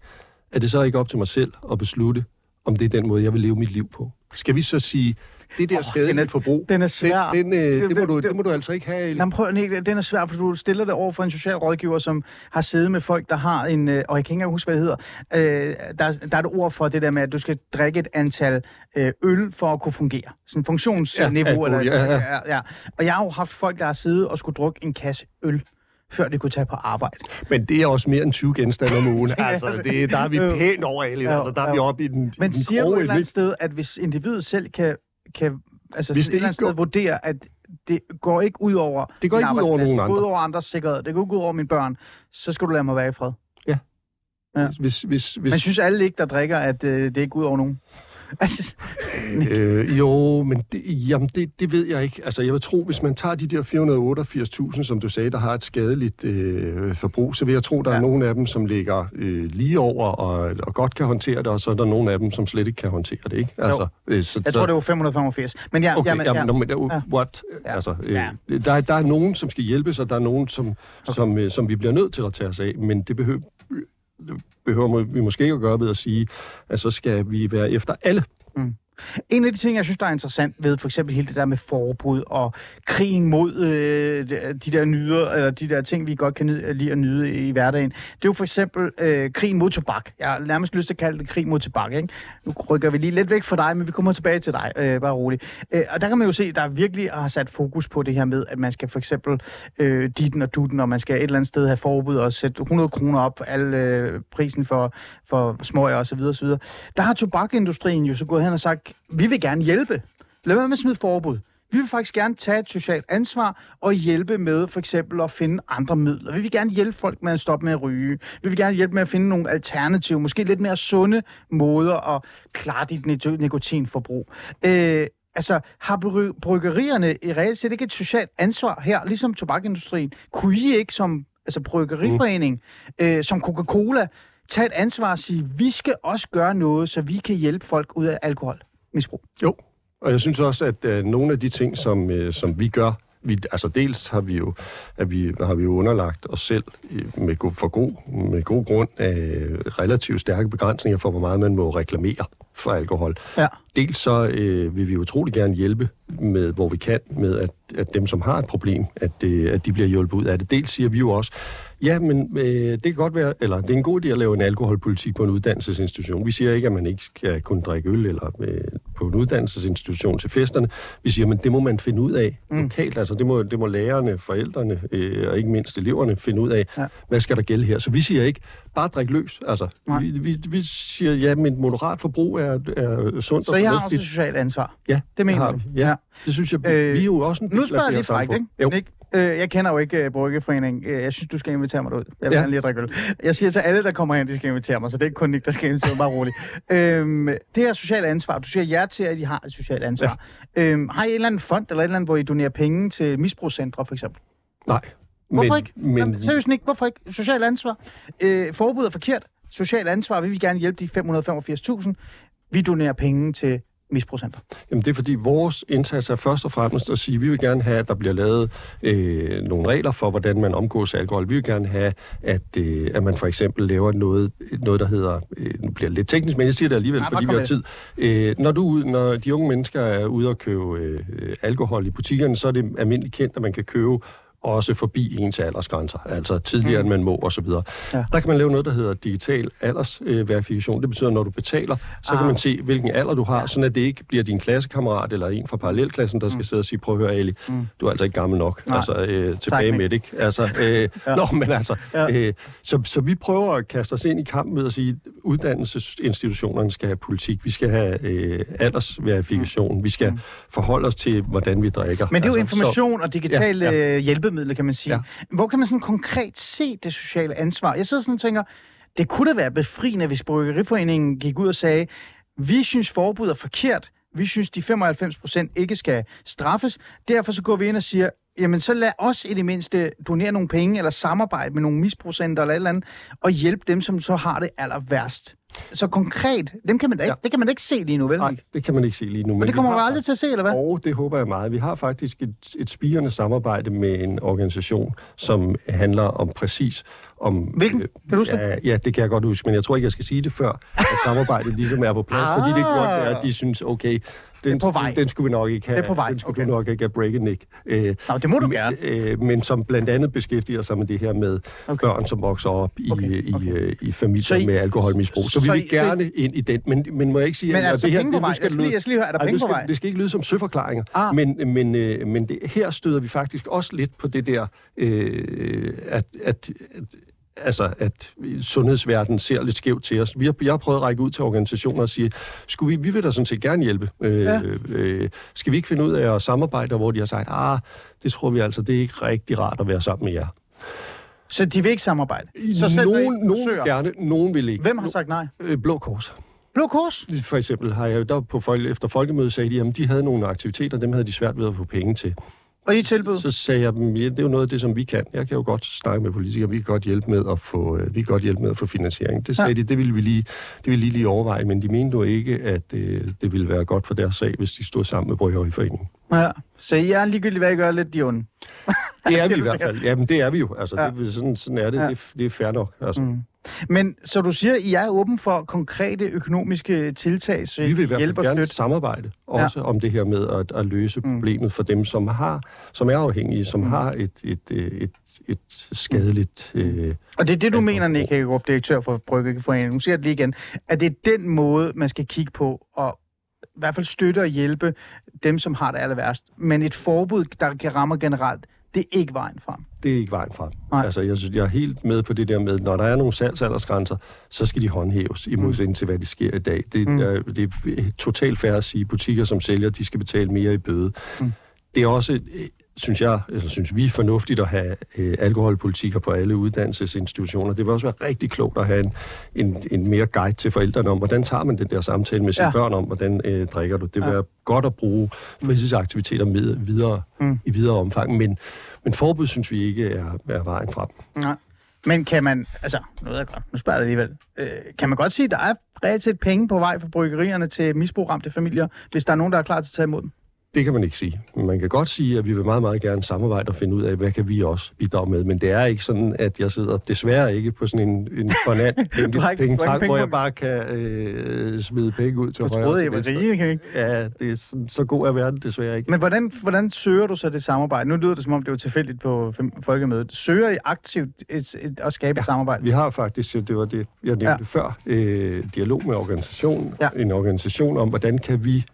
Er det så ikke op til mig selv at beslutte, om det er den måde, jeg vil leve mit liv på? Skal vi så sige, det der oh, skadelige forbrug, den er svær. Den, den, øh, det, må du, det- det må du altså ikke have, Ali. Nå, men prøv, Nick, den er svær, for du stiller det over for en social rådgiver, som har siddet med folk, der har en, øh, og jeg kan ikke engang huske, hvad det hedder, øh, der, der er et ord for det der med, at du skal drikke et antal øh, øl for at kunne fungere. Sådan funktionsniveau. Ja, eller, alkohol, ja, ja, ja. Og jeg har jo haft folk, der har siddet og skulle drukke en kasse øl før de kunne tage på arbejde. Men det er også mere end 20 genstande om ugen. Ja, altså, det, der er vi pænt over. Jo, Altså, der er vi oppe i den, i Men den siger du et eller andet sted, at hvis individet selv kan, kan altså Hvis et det eller andet sted går- vurdere, at det går ikke ud over Det går ikke ud over nogen Det går ud andre. over andres sikkerhed. Det går ikke ud over mine børn. Så skal du lade mig være i fred. Ja. Hvis, hvis, hvis, Men synes alle ikke, der drikker, at øh, det ikke går ud over nogen? Altså, Øh, jo, men det, jamen det, det ved jeg ikke. Altså, jeg vil tro, hvis man tager de der 488.000, som du sagde, der har et skadeligt øh, forbrug, så vil jeg tro, der ja. Er nogle af dem, som ligger øh, lige over og, og godt kan håndtere det, og så er der nogle af dem, som slet ikke kan håndtere det, ikke? Altså, øh, så, jeg tror, det var 585. Men ja, Okay, jamen, jamen, ja. nå, men, uh, what? Ja. Altså, øh, Ja. der, er- der er nogen, som skal hjælpes, og der er nogen, som, okay. som, øh, som vi bliver nødt til at tage os af, men det behøver, behøver vi måske ikke at gøre ved at sige, at så skal vi være efter alle. Mm. En af de ting, jeg synes, der er interessant ved for eksempel hele det der med forbud og krigen mod øh, de der nyder, eller de der ting, vi godt kan nyde, lide at nyde i hverdagen, det er jo for eksempel øh, krigen mod tobak. Jeg har nærmest lyst til at kalde det krig mod tobak. Ikke? Nu rykker vi lige lidt væk fra dig, men vi kommer tilbage til dig. Øh, bare roligt. Øh, og der kan man jo se, der virkelig har sat fokus på det her med, at man skal for eksempel øh, ditten og dutten, og man skal et eller andet sted have forbud og sætte 100 kroner op, al øh, prisen for, for smøger og så videre, og så videre. Der har tobakindustrien jo så gået hen og sagt, vi vil gerne hjælpe. Lad være med at smide forbud. Vi vil faktisk gerne tage et socialt ansvar og hjælpe med for eksempel at finde andre midler. Vi vil gerne hjælpe folk med at stoppe med at ryge. Vi vil gerne hjælpe med at finde nogle alternative, måske lidt mere sunde måder at klare dit niko- nikotinforbrug. Øh, altså, har bry- bryggerierne i reelt set ikke et socialt ansvar her, ligesom tobakindustrien? Kunne I ikke som altså bryggeriforening, øh, som Coca-Cola, tage et ansvar og sige, vi skal også gøre noget, så vi kan hjælpe folk ud af alkoholmisbrug? Jo, og jeg synes også, at øh, nogle af de ting, som, øh, som vi gør, vi, altså dels har vi jo, at vi, har vi jo underlagt os selv øh, med, go- for god, med god grund af relativt stærke begrænsninger for, hvor meget man må reklamere for alkohol. Ja. Dels så øh, vil vi utrolig gerne hjælpe med, hvor vi kan, med at, at dem, som har et problem, at, øh, at de bliver hjulpet ud af det. Dels siger vi jo også, ja, men øh, det kan godt være, eller det er en god idé at lave en alkoholpolitik på en uddannelsesinstitution. Vi siger ikke, at man ikke skal kunne drikke øl eller øh, på en uddannelsesinstitution til festerne. Vi siger, men det må man finde ud af mm. lokalt. Altså det må, det må lærerne, forældrene øh, og ikke mindst eleverne finde ud af, Ja. ja. hvad skal der gælde her. Så vi siger ikke, bare drik løs. Altså, Nej. vi, vi, vi siger, ja, men moderat forbrug er, er sundt Så og I har også et socialt ansvar? Ja, Det mener har du? vi. Ja, det synes jeg, Øh, vi er jo også en del Nu af spørger jeg lige frækt, ikke? Jo. Nick, øh, jeg kender jo ikke uh, Bryggeforeningen. Øh, Jeg synes, du skal invitere mig ud. Jeg vil Ja. gerne lige drikke øl. Jeg siger til alle, der kommer hen, de skal invitere mig, så det er ikke kun Nick, der skal invitere mig. Bare roligt. Øhm, det her sociale ansvar. Du siger ja til, at I har et socialt ansvar. Ja. Øhm, har I en eller anden fond, eller et eller andet, hvor I donerer penge til misbrugscentre, for eksempel? Nej, Hvorfor Men- ikke? men-. Seriøst ikke, hvorfor ikke? Social ansvar. Øh, forbud er forkert. Social ansvar, vi vil gerne hjælpe de 585.000. Vi donerer penge til misprocenter. Jamen det er fordi, vores indsats er først og fremmest at sige, at vi vil gerne have, at der bliver lavet øh, nogle regler for, hvordan man omgås alkohol. Vi vil gerne have, at, øh, at man for eksempel laver noget, noget der hedder, øh, nu bliver det lidt teknisk, men jeg siger det alligevel, Ja, fordi vi har tid. Øh, når, du, når de unge mennesker er ude og købe øh, alkohol i butikkerne, så er det almindeligt kendt, at man kan købe også forbi ens aldersgrænser, altså tidligere, mm. end man må osv. Ja. Der kan man lave noget, der hedder digital aldersverifikation. Det betyder, at når du betaler, så ah. Kan man se, hvilken alder du har, ja. sådan at det ikke bliver din klassekammerat eller en fra parallelklassen, der skal sidde og sige, prøv at høre, Ali, mm. du er altså ikke gammel nok. Nej. Altså, øh, tilbage Tak, med det, ikke? Altså, øh, ja. Nå, men altså, Ja. øh, så, så vi prøver at kaste os ind i kampen med at sige, uddannelsesinstitutionerne skal have politik, vi skal have øh, aldersverifikation, vi skal forholde os til, hvordan vi drikker. Men det er jo altså, information og digitale Ja, ja, ja. Hjælpemidler, kan man sige. Ja. Hvor kan man sådan konkret se det sociale ansvar? Jeg sidder sådan og tænker, det kunne da være befriende, hvis Bryggeriforeningen gik ud og sagde, vi synes forbud er forkert, vi synes de 95 procent ikke skal straffes, derfor så går vi ind og siger, jamen så lad os i det mindste donere nogle penge, eller samarbejde med nogle misprocenter eller et eller andet, og hjælpe dem, som så har det aller værst. Så konkret, dem kan man da ikke, ja. Det kan man ikke se lige nu, vel? Nej, det kan man ikke se lige nu. og det kommer man aldrig til at se, eller hvad? Og det håber jeg meget. Vi har faktisk et, et spirende samarbejde med en organisation, som handler om præcis om... Hvilken? Kan du huske ja, ja, det kan jeg godt huske, men jeg tror ikke, jeg skal sige det før, at samarbejdet ligesom er på plads, ah. fordi det kan godt være, at de synes, okay, den, på vej. den skulle vi nok ikke have. Det er på vej, Den skulle okay. du nok ikke have breaket, Nick. Øh, Nå, det må du gerne. Øh, men som blandt andet beskæftiger sig med det her med Okay. børn, som vokser op i, Okay, i, øh, i familier Så I- med alkoholmisbrug. Så, så vi I- vil så I- gerne ind i den. Men, men må jeg ikke sige... Men er og der så det her, det- skal lyde- jeg skal lige høre, er der penge på vej? Det skal ikke lyde som søforklaringer, Ah. men, men, øh, men det, her støder vi faktisk også lidt på det der, øh, at, at, at altså, at sundhedsverdenen ser lidt skævt til os. Vi har, jeg har prøvet at række ud til organisationer og sige, skulle vi, vi vil da sådan set gerne hjælpe. Øh, Ja. øh, skal vi ikke finde ud af at samarbejde, hvor de har sagt, ah, det tror vi altså, det er ikke rigtig rart at være sammen med jer. Så de vil ikke samarbejde? Så selv nogen, nogen gerne, nogen vil ikke. Hvem har sagt nej? Øh, Blå Kors. Blå Kors? For eksempel har jeg der på folk, efter folkemødet sagde de, at de havde nogle aktiviteter, dem havde de svært ved at få penge til. Og I tilbød? Så sagde jeg dem, ja, det er jo noget af det, som vi kan. Jeg kan jo godt snakke med politikere, vi kan godt hjælpe med at få, øh, vi kan godt hjælpe med at få finansiering. Det sagde Ja. de, det ville vi lige, det ville de lige overveje, men de mente jo ikke, at øh, det ville være godt for deres sag, hvis de stod sammen med Bryggeriforeningen. Ja. Så I er ligegyldigt, hvad I gør, lidt de onde? Det er vi i hvert fald. Jamen, det er vi jo. Altså, Ja. det, sådan, sådan er det. Ja. Det, det er fair nok. Altså. Mm. Men så du siger, I er åben for konkrete økonomiske tiltag, så Vi vil i hvert fald gerne støtte? samarbejde, også ja. om det her med at, at løse Mm. problemet for dem, som har, som er afhængige, som har et, et, øh, et, et skadeligt... Øh, Og det er det, du mener, Nick Hækkerup, direktør for Bryggeforeningen. Nu siger jeg det lige igen. At det er den måde, man skal kigge på, og i hvert fald støtte og hjælpe dem, som har det aller værst. Men et forbud, der rammer generelt, det er ikke vejen frem. det er ikke vejen frem. Nej. Altså, jeg, synes, jeg er helt med på det der med, når der er nogle salgsaldersgrænser, så skal de håndhæves i modsætning til, hvad det sker i dag. Det, Mm. mm. er, det er totalt fair at sige, butikker, som sælger, de skal betale mere i bøde. Mm. Mm. Det er også, synes jeg, eller synes vi, fornuftigt at have øh, alkoholpolitikker på alle uddannelsesinstitutioner. Det vil også være rigtig klogt at have en, en, en mere guide til forældrene om, hvordan tager man den der samtale med sine Ja. børn om, hvordan øh, drikker du. Det vil Ja. være godt at bruge fritidsaktiviteter med videre, Mm. i videre omfang, men, men forbud synes vi ikke er, er vejen frem. Nej. Men kan man, altså, nu ved jeg godt, nu spørger jeg alligevel, øh, kan man godt sige, at der er reelt set penge på vej for bryggerierne til misbrugramte familier, hvis der er nogen, der er klar til at tage imod dem? Det kan man ikke sige. Man kan godt sige, at vi vil meget, meget gerne samarbejde og finde ud af, hvad kan vi også bidrage med. Men det er ikke sådan, at jeg sidder desværre ikke på sådan en, en fornat Du du pengetank, hvor jeg bare kan øh, smide penge ud til Du højre. og troede, jeg var ikke? Ja, det er sådan, så god er verden desværre ikke. Men hvordan, hvordan søger du så det samarbejde? Nu lyder det, som om det var tilfældigt på folkemødet. Søger I aktivt et, et, at skabe et samarbejde? Vi har faktisk, det var det, jeg nævnte Ja. ja. før, øh, dialog med organisationen. Ja. En organisation om, hvordan kan vi,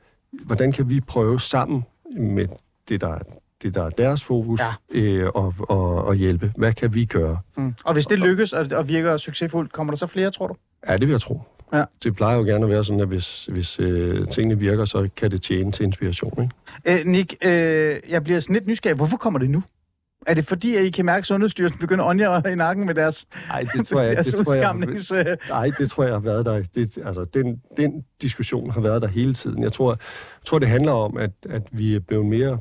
hvordan kan vi prøve sammen med det, der, det, der er deres fokus, Ja. øh, og, og, og hjælpe. Hvad kan vi gøre? Mm. Og hvis det lykkes og, og virker succesfuldt, kommer der så flere, tror du? Ja, det vil jeg tro. Ja. Det plejer jo gerne at være sådan, at hvis, hvis øh, tingene virker, så kan det tjene til inspiration. Ikke? Øh, Nick, øh, jeg bliver sådan lidt nysgerrig. Hvorfor kommer det nu? Er det fordi, at I kan mærke, at Sundhedsstyrelsen begynder at ånde i nakken med deres, Nej, det tror jeg, det tror jeg, udskamnings... øh, nej, det tror jeg har været der. Det, altså, den, den diskussion har været der hele tiden. Jeg tror, jeg tror det handler om, at, at vi er blevet mere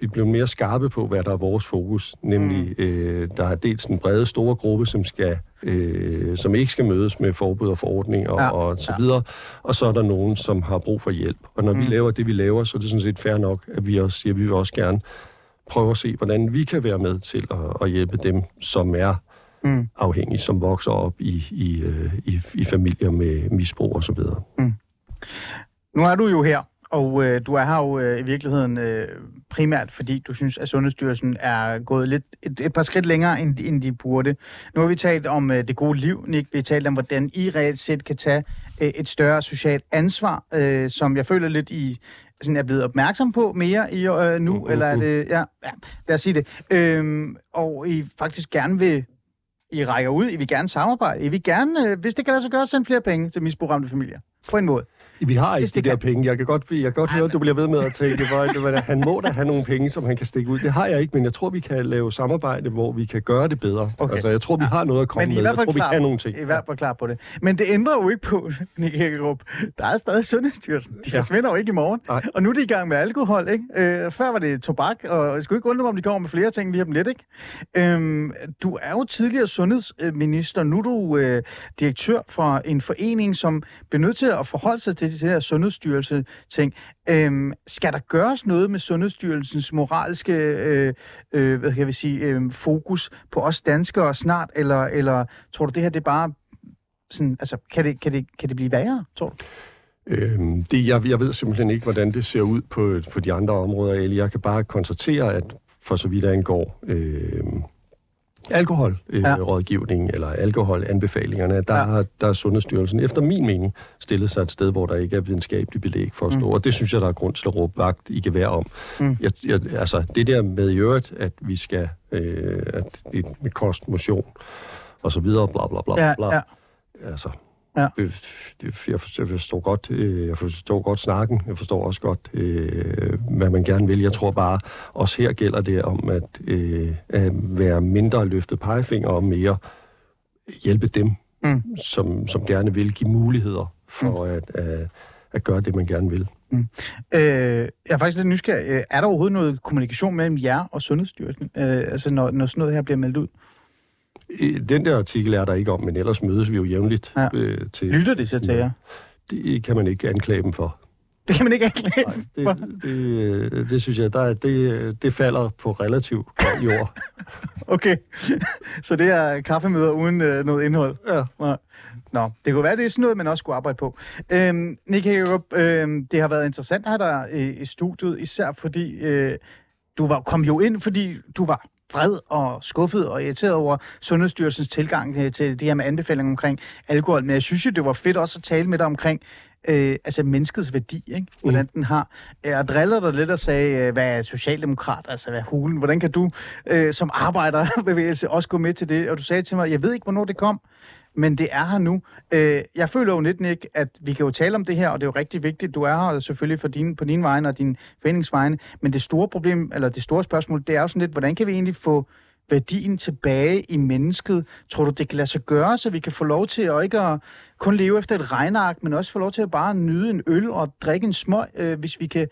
vi blev mere skarpe på, hvad der er vores fokus. Nemlig, mm. øh, der er dels den brede store gruppe, som skal øh, som ikke skal mødes med forbud og forordninger ja. og så videre. Og så er der nogen, som har brug for hjælp. Og når mm. vi laver det, vi laver, så er det sådan set fair nok, at vi også siger, at vi vil også gerne prøve at se, hvordan vi kan være med til at, at hjælpe dem, som er mm. afhængige, som vokser op i, i, øh, i, i familier med misbrug og så videre. Mm. Nu er du jo her, og øh, du er her jo øh, i virkeligheden øh, primært, fordi du synes, at Sundhedsstyrelsen er gået lidt et, et par skridt længere, end, end de burde. Nu har vi talt om øh, det gode liv, Nick. Vi har talt om, hvordan I reelt set kan tage øh, et større socialt ansvar, øh, som jeg føler lidt, I sådan er blevet opmærksom på mere i øh, nu, uh, uh, uh. eller er det... Ja, ja, lad os sige det. Øh, og I faktisk gerne vil i rækker ud, I vil gerne samarbejde, I vil gerne, øh, hvis det kan lade sig gøre, sende flere penge til misbrugramte familier. På en måde. Vi har ikke de der kan. penge. Jeg kan godt, jeg kan godt høre, at du bliver ved med at tænke, hvor, han må da have nogle penge, som han kan stikke ud. Det har jeg ikke, men jeg tror, vi kan lave samarbejde, hvor vi kan gøre det bedre. Okay. Altså, jeg tror, vi har noget at komme men med. Jeg tror, vi kan nogle ting. I hvert fald klar på det. Men det ændrer jo ikke på, Nick Hækkerup. Der er stadig Sundhedsstyrelsen. De ja. forsvinder jo ikke i morgen. Nej. Og nu er de i gang med alkohol, ikke? Øh, før var det tobak, og jeg skulle ikke undre mig, om de kommer med flere ting lige om lidt, ikke? Øhm, du er jo tidligere sundhedsminister. Nu er du øh, direktør for en forening, som bliver nødt til at forholde sig til det her Sundhedsstyrelse-ting. Øhm, skal der gøres noget med Sundhedsstyrelsens moralske øh, øh, hvad kan vi sige, øh, fokus på os danskere snart, eller, eller tror du, det her det er bare sådan, altså, kan det, kan det, kan det blive værre, tror du? Øhm, det, jeg, jeg ved simpelthen ikke, hvordan det ser ud på, på de andre områder, eller jeg kan bare konstatere, at for så vidt angår øh, alkoholrådgivning øh, ja. eller alkoholanbefalingerne, der, ja. har, der er Sundhedsstyrelsen efter min mening stillet sig et sted, hvor der ikke er videnskabelig belæg for at stå. Mm. Og det synes jeg, der er grund til at råbe vagt i gevær om. Mm. Jeg, jeg, altså, det der med i øvrigt, at vi skal, øh, at det med kost, motion og så videre, bla bla bla, ja, bla. Ja. Altså, Ja. Jeg, forstår, godt, øh, jeg forstår godt snakken. Jeg forstår også godt, øh, hvad man gerne vil. Jeg tror bare, også her gælder det om at, øh, at være mindre løftet pegefinger og mere hjælpe dem, mm. som, som gerne vil give muligheder for mm. at, at, at gøre det, man gerne vil. Mm. Øh, jeg er faktisk lidt nysgerrig. Er der overhovedet noget kommunikation mellem jer og Sundhedsstyrelsen, øh, altså når, når sådan noget her bliver meldt ud? Den der artikel er der ikke om, men ellers mødes vi jo jævnligt ja. øh, til... Lytter de så til jer? Det kan man ikke anklage dem for. Det kan man ikke anklage dem for? Det, det, det synes jeg, der, det, det falder på relativt jord. okay, så det er kaffemøder uden øh, noget indhold? Ja. Nå, det kunne være, det er sådan noget, man også skulle arbejde på. Øhm, Nick Hagerup, øhm, det har været interessant at have dig i, i studiet, især fordi øh, du var, kom jo ind, fordi du var vred og skuffet og irriteret over Sundhedsstyrelsens tilgang til, til det her med anbefalinger omkring alkohol. Men jeg synes jo, det var fedt også at tale med dig omkring øh, altså menneskets værdi, ikke? hvordan mm. den har. Jeg driller dig lidt og sagde, øh, hvad er socialdemokrat, altså hvad er hulen? Hvordan kan du øh, som arbejderbevægelse også gå med til det? Og du sagde til mig, jeg ved ikke, hvornår det kom, men det er her nu. Øh, jeg føler jo lidt, Nick, at vi kan jo tale om det her, og det er jo rigtig vigtigt. Du er her selvfølgelig for din, på din vegne og din foreningsvegne, men det store problem, eller det store spørgsmål, det er jo sådan lidt, hvordan kan vi egentlig få værdien tilbage i mennesket? Tror du, det kan lade sig gøre, så vi kan få lov til at ikke at kun leve efter et regnark, men også få lov til at bare nyde en øl og drikke en smøg, øh, hvis vi kan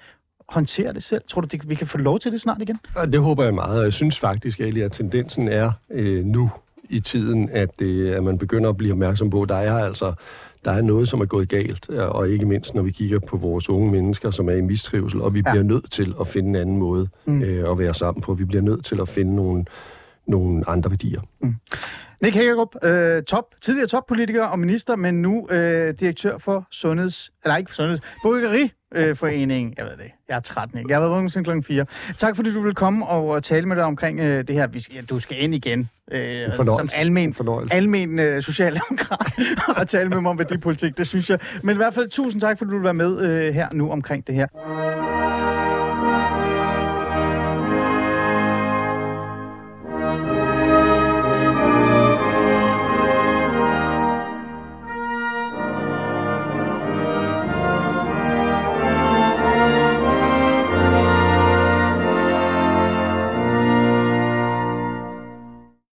håndtere det selv? Tror du, det, vi kan få lov til det snart igen? Ja, det håber jeg meget, jeg synes faktisk, at tendensen er øh, nu, i tiden, at, det, at man begynder at blive opmærksom på, at der er altså der er noget, som er gået galt, og ikke mindst, når vi kigger på vores unge mennesker, som er i mistrivsel, og vi ja. bliver nødt til at finde en anden måde mm. øh, at være sammen på. Vi bliver nødt til at finde nogle, nogle andre værdier. Mm. Nick Hækkerup, øh, top, tidligere toppolitiker og minister, men nu øh, direktør for Sundheds... Eller ikke for Sundheds... Bryggeriforeningen. Jeg ved det. Jeg er træt, Nick. Jeg har været vågen siden klokken 4. Tak fordi du vil komme og tale med dig omkring øh, det her. Vi skal, ja, du skal ind igen. Øh, som almen, almen øh, socialdemokrat og tale med mig om værdipolitik. Det synes jeg. Men i hvert fald tusind tak, fordi du vil være med øh, her nu omkring det her.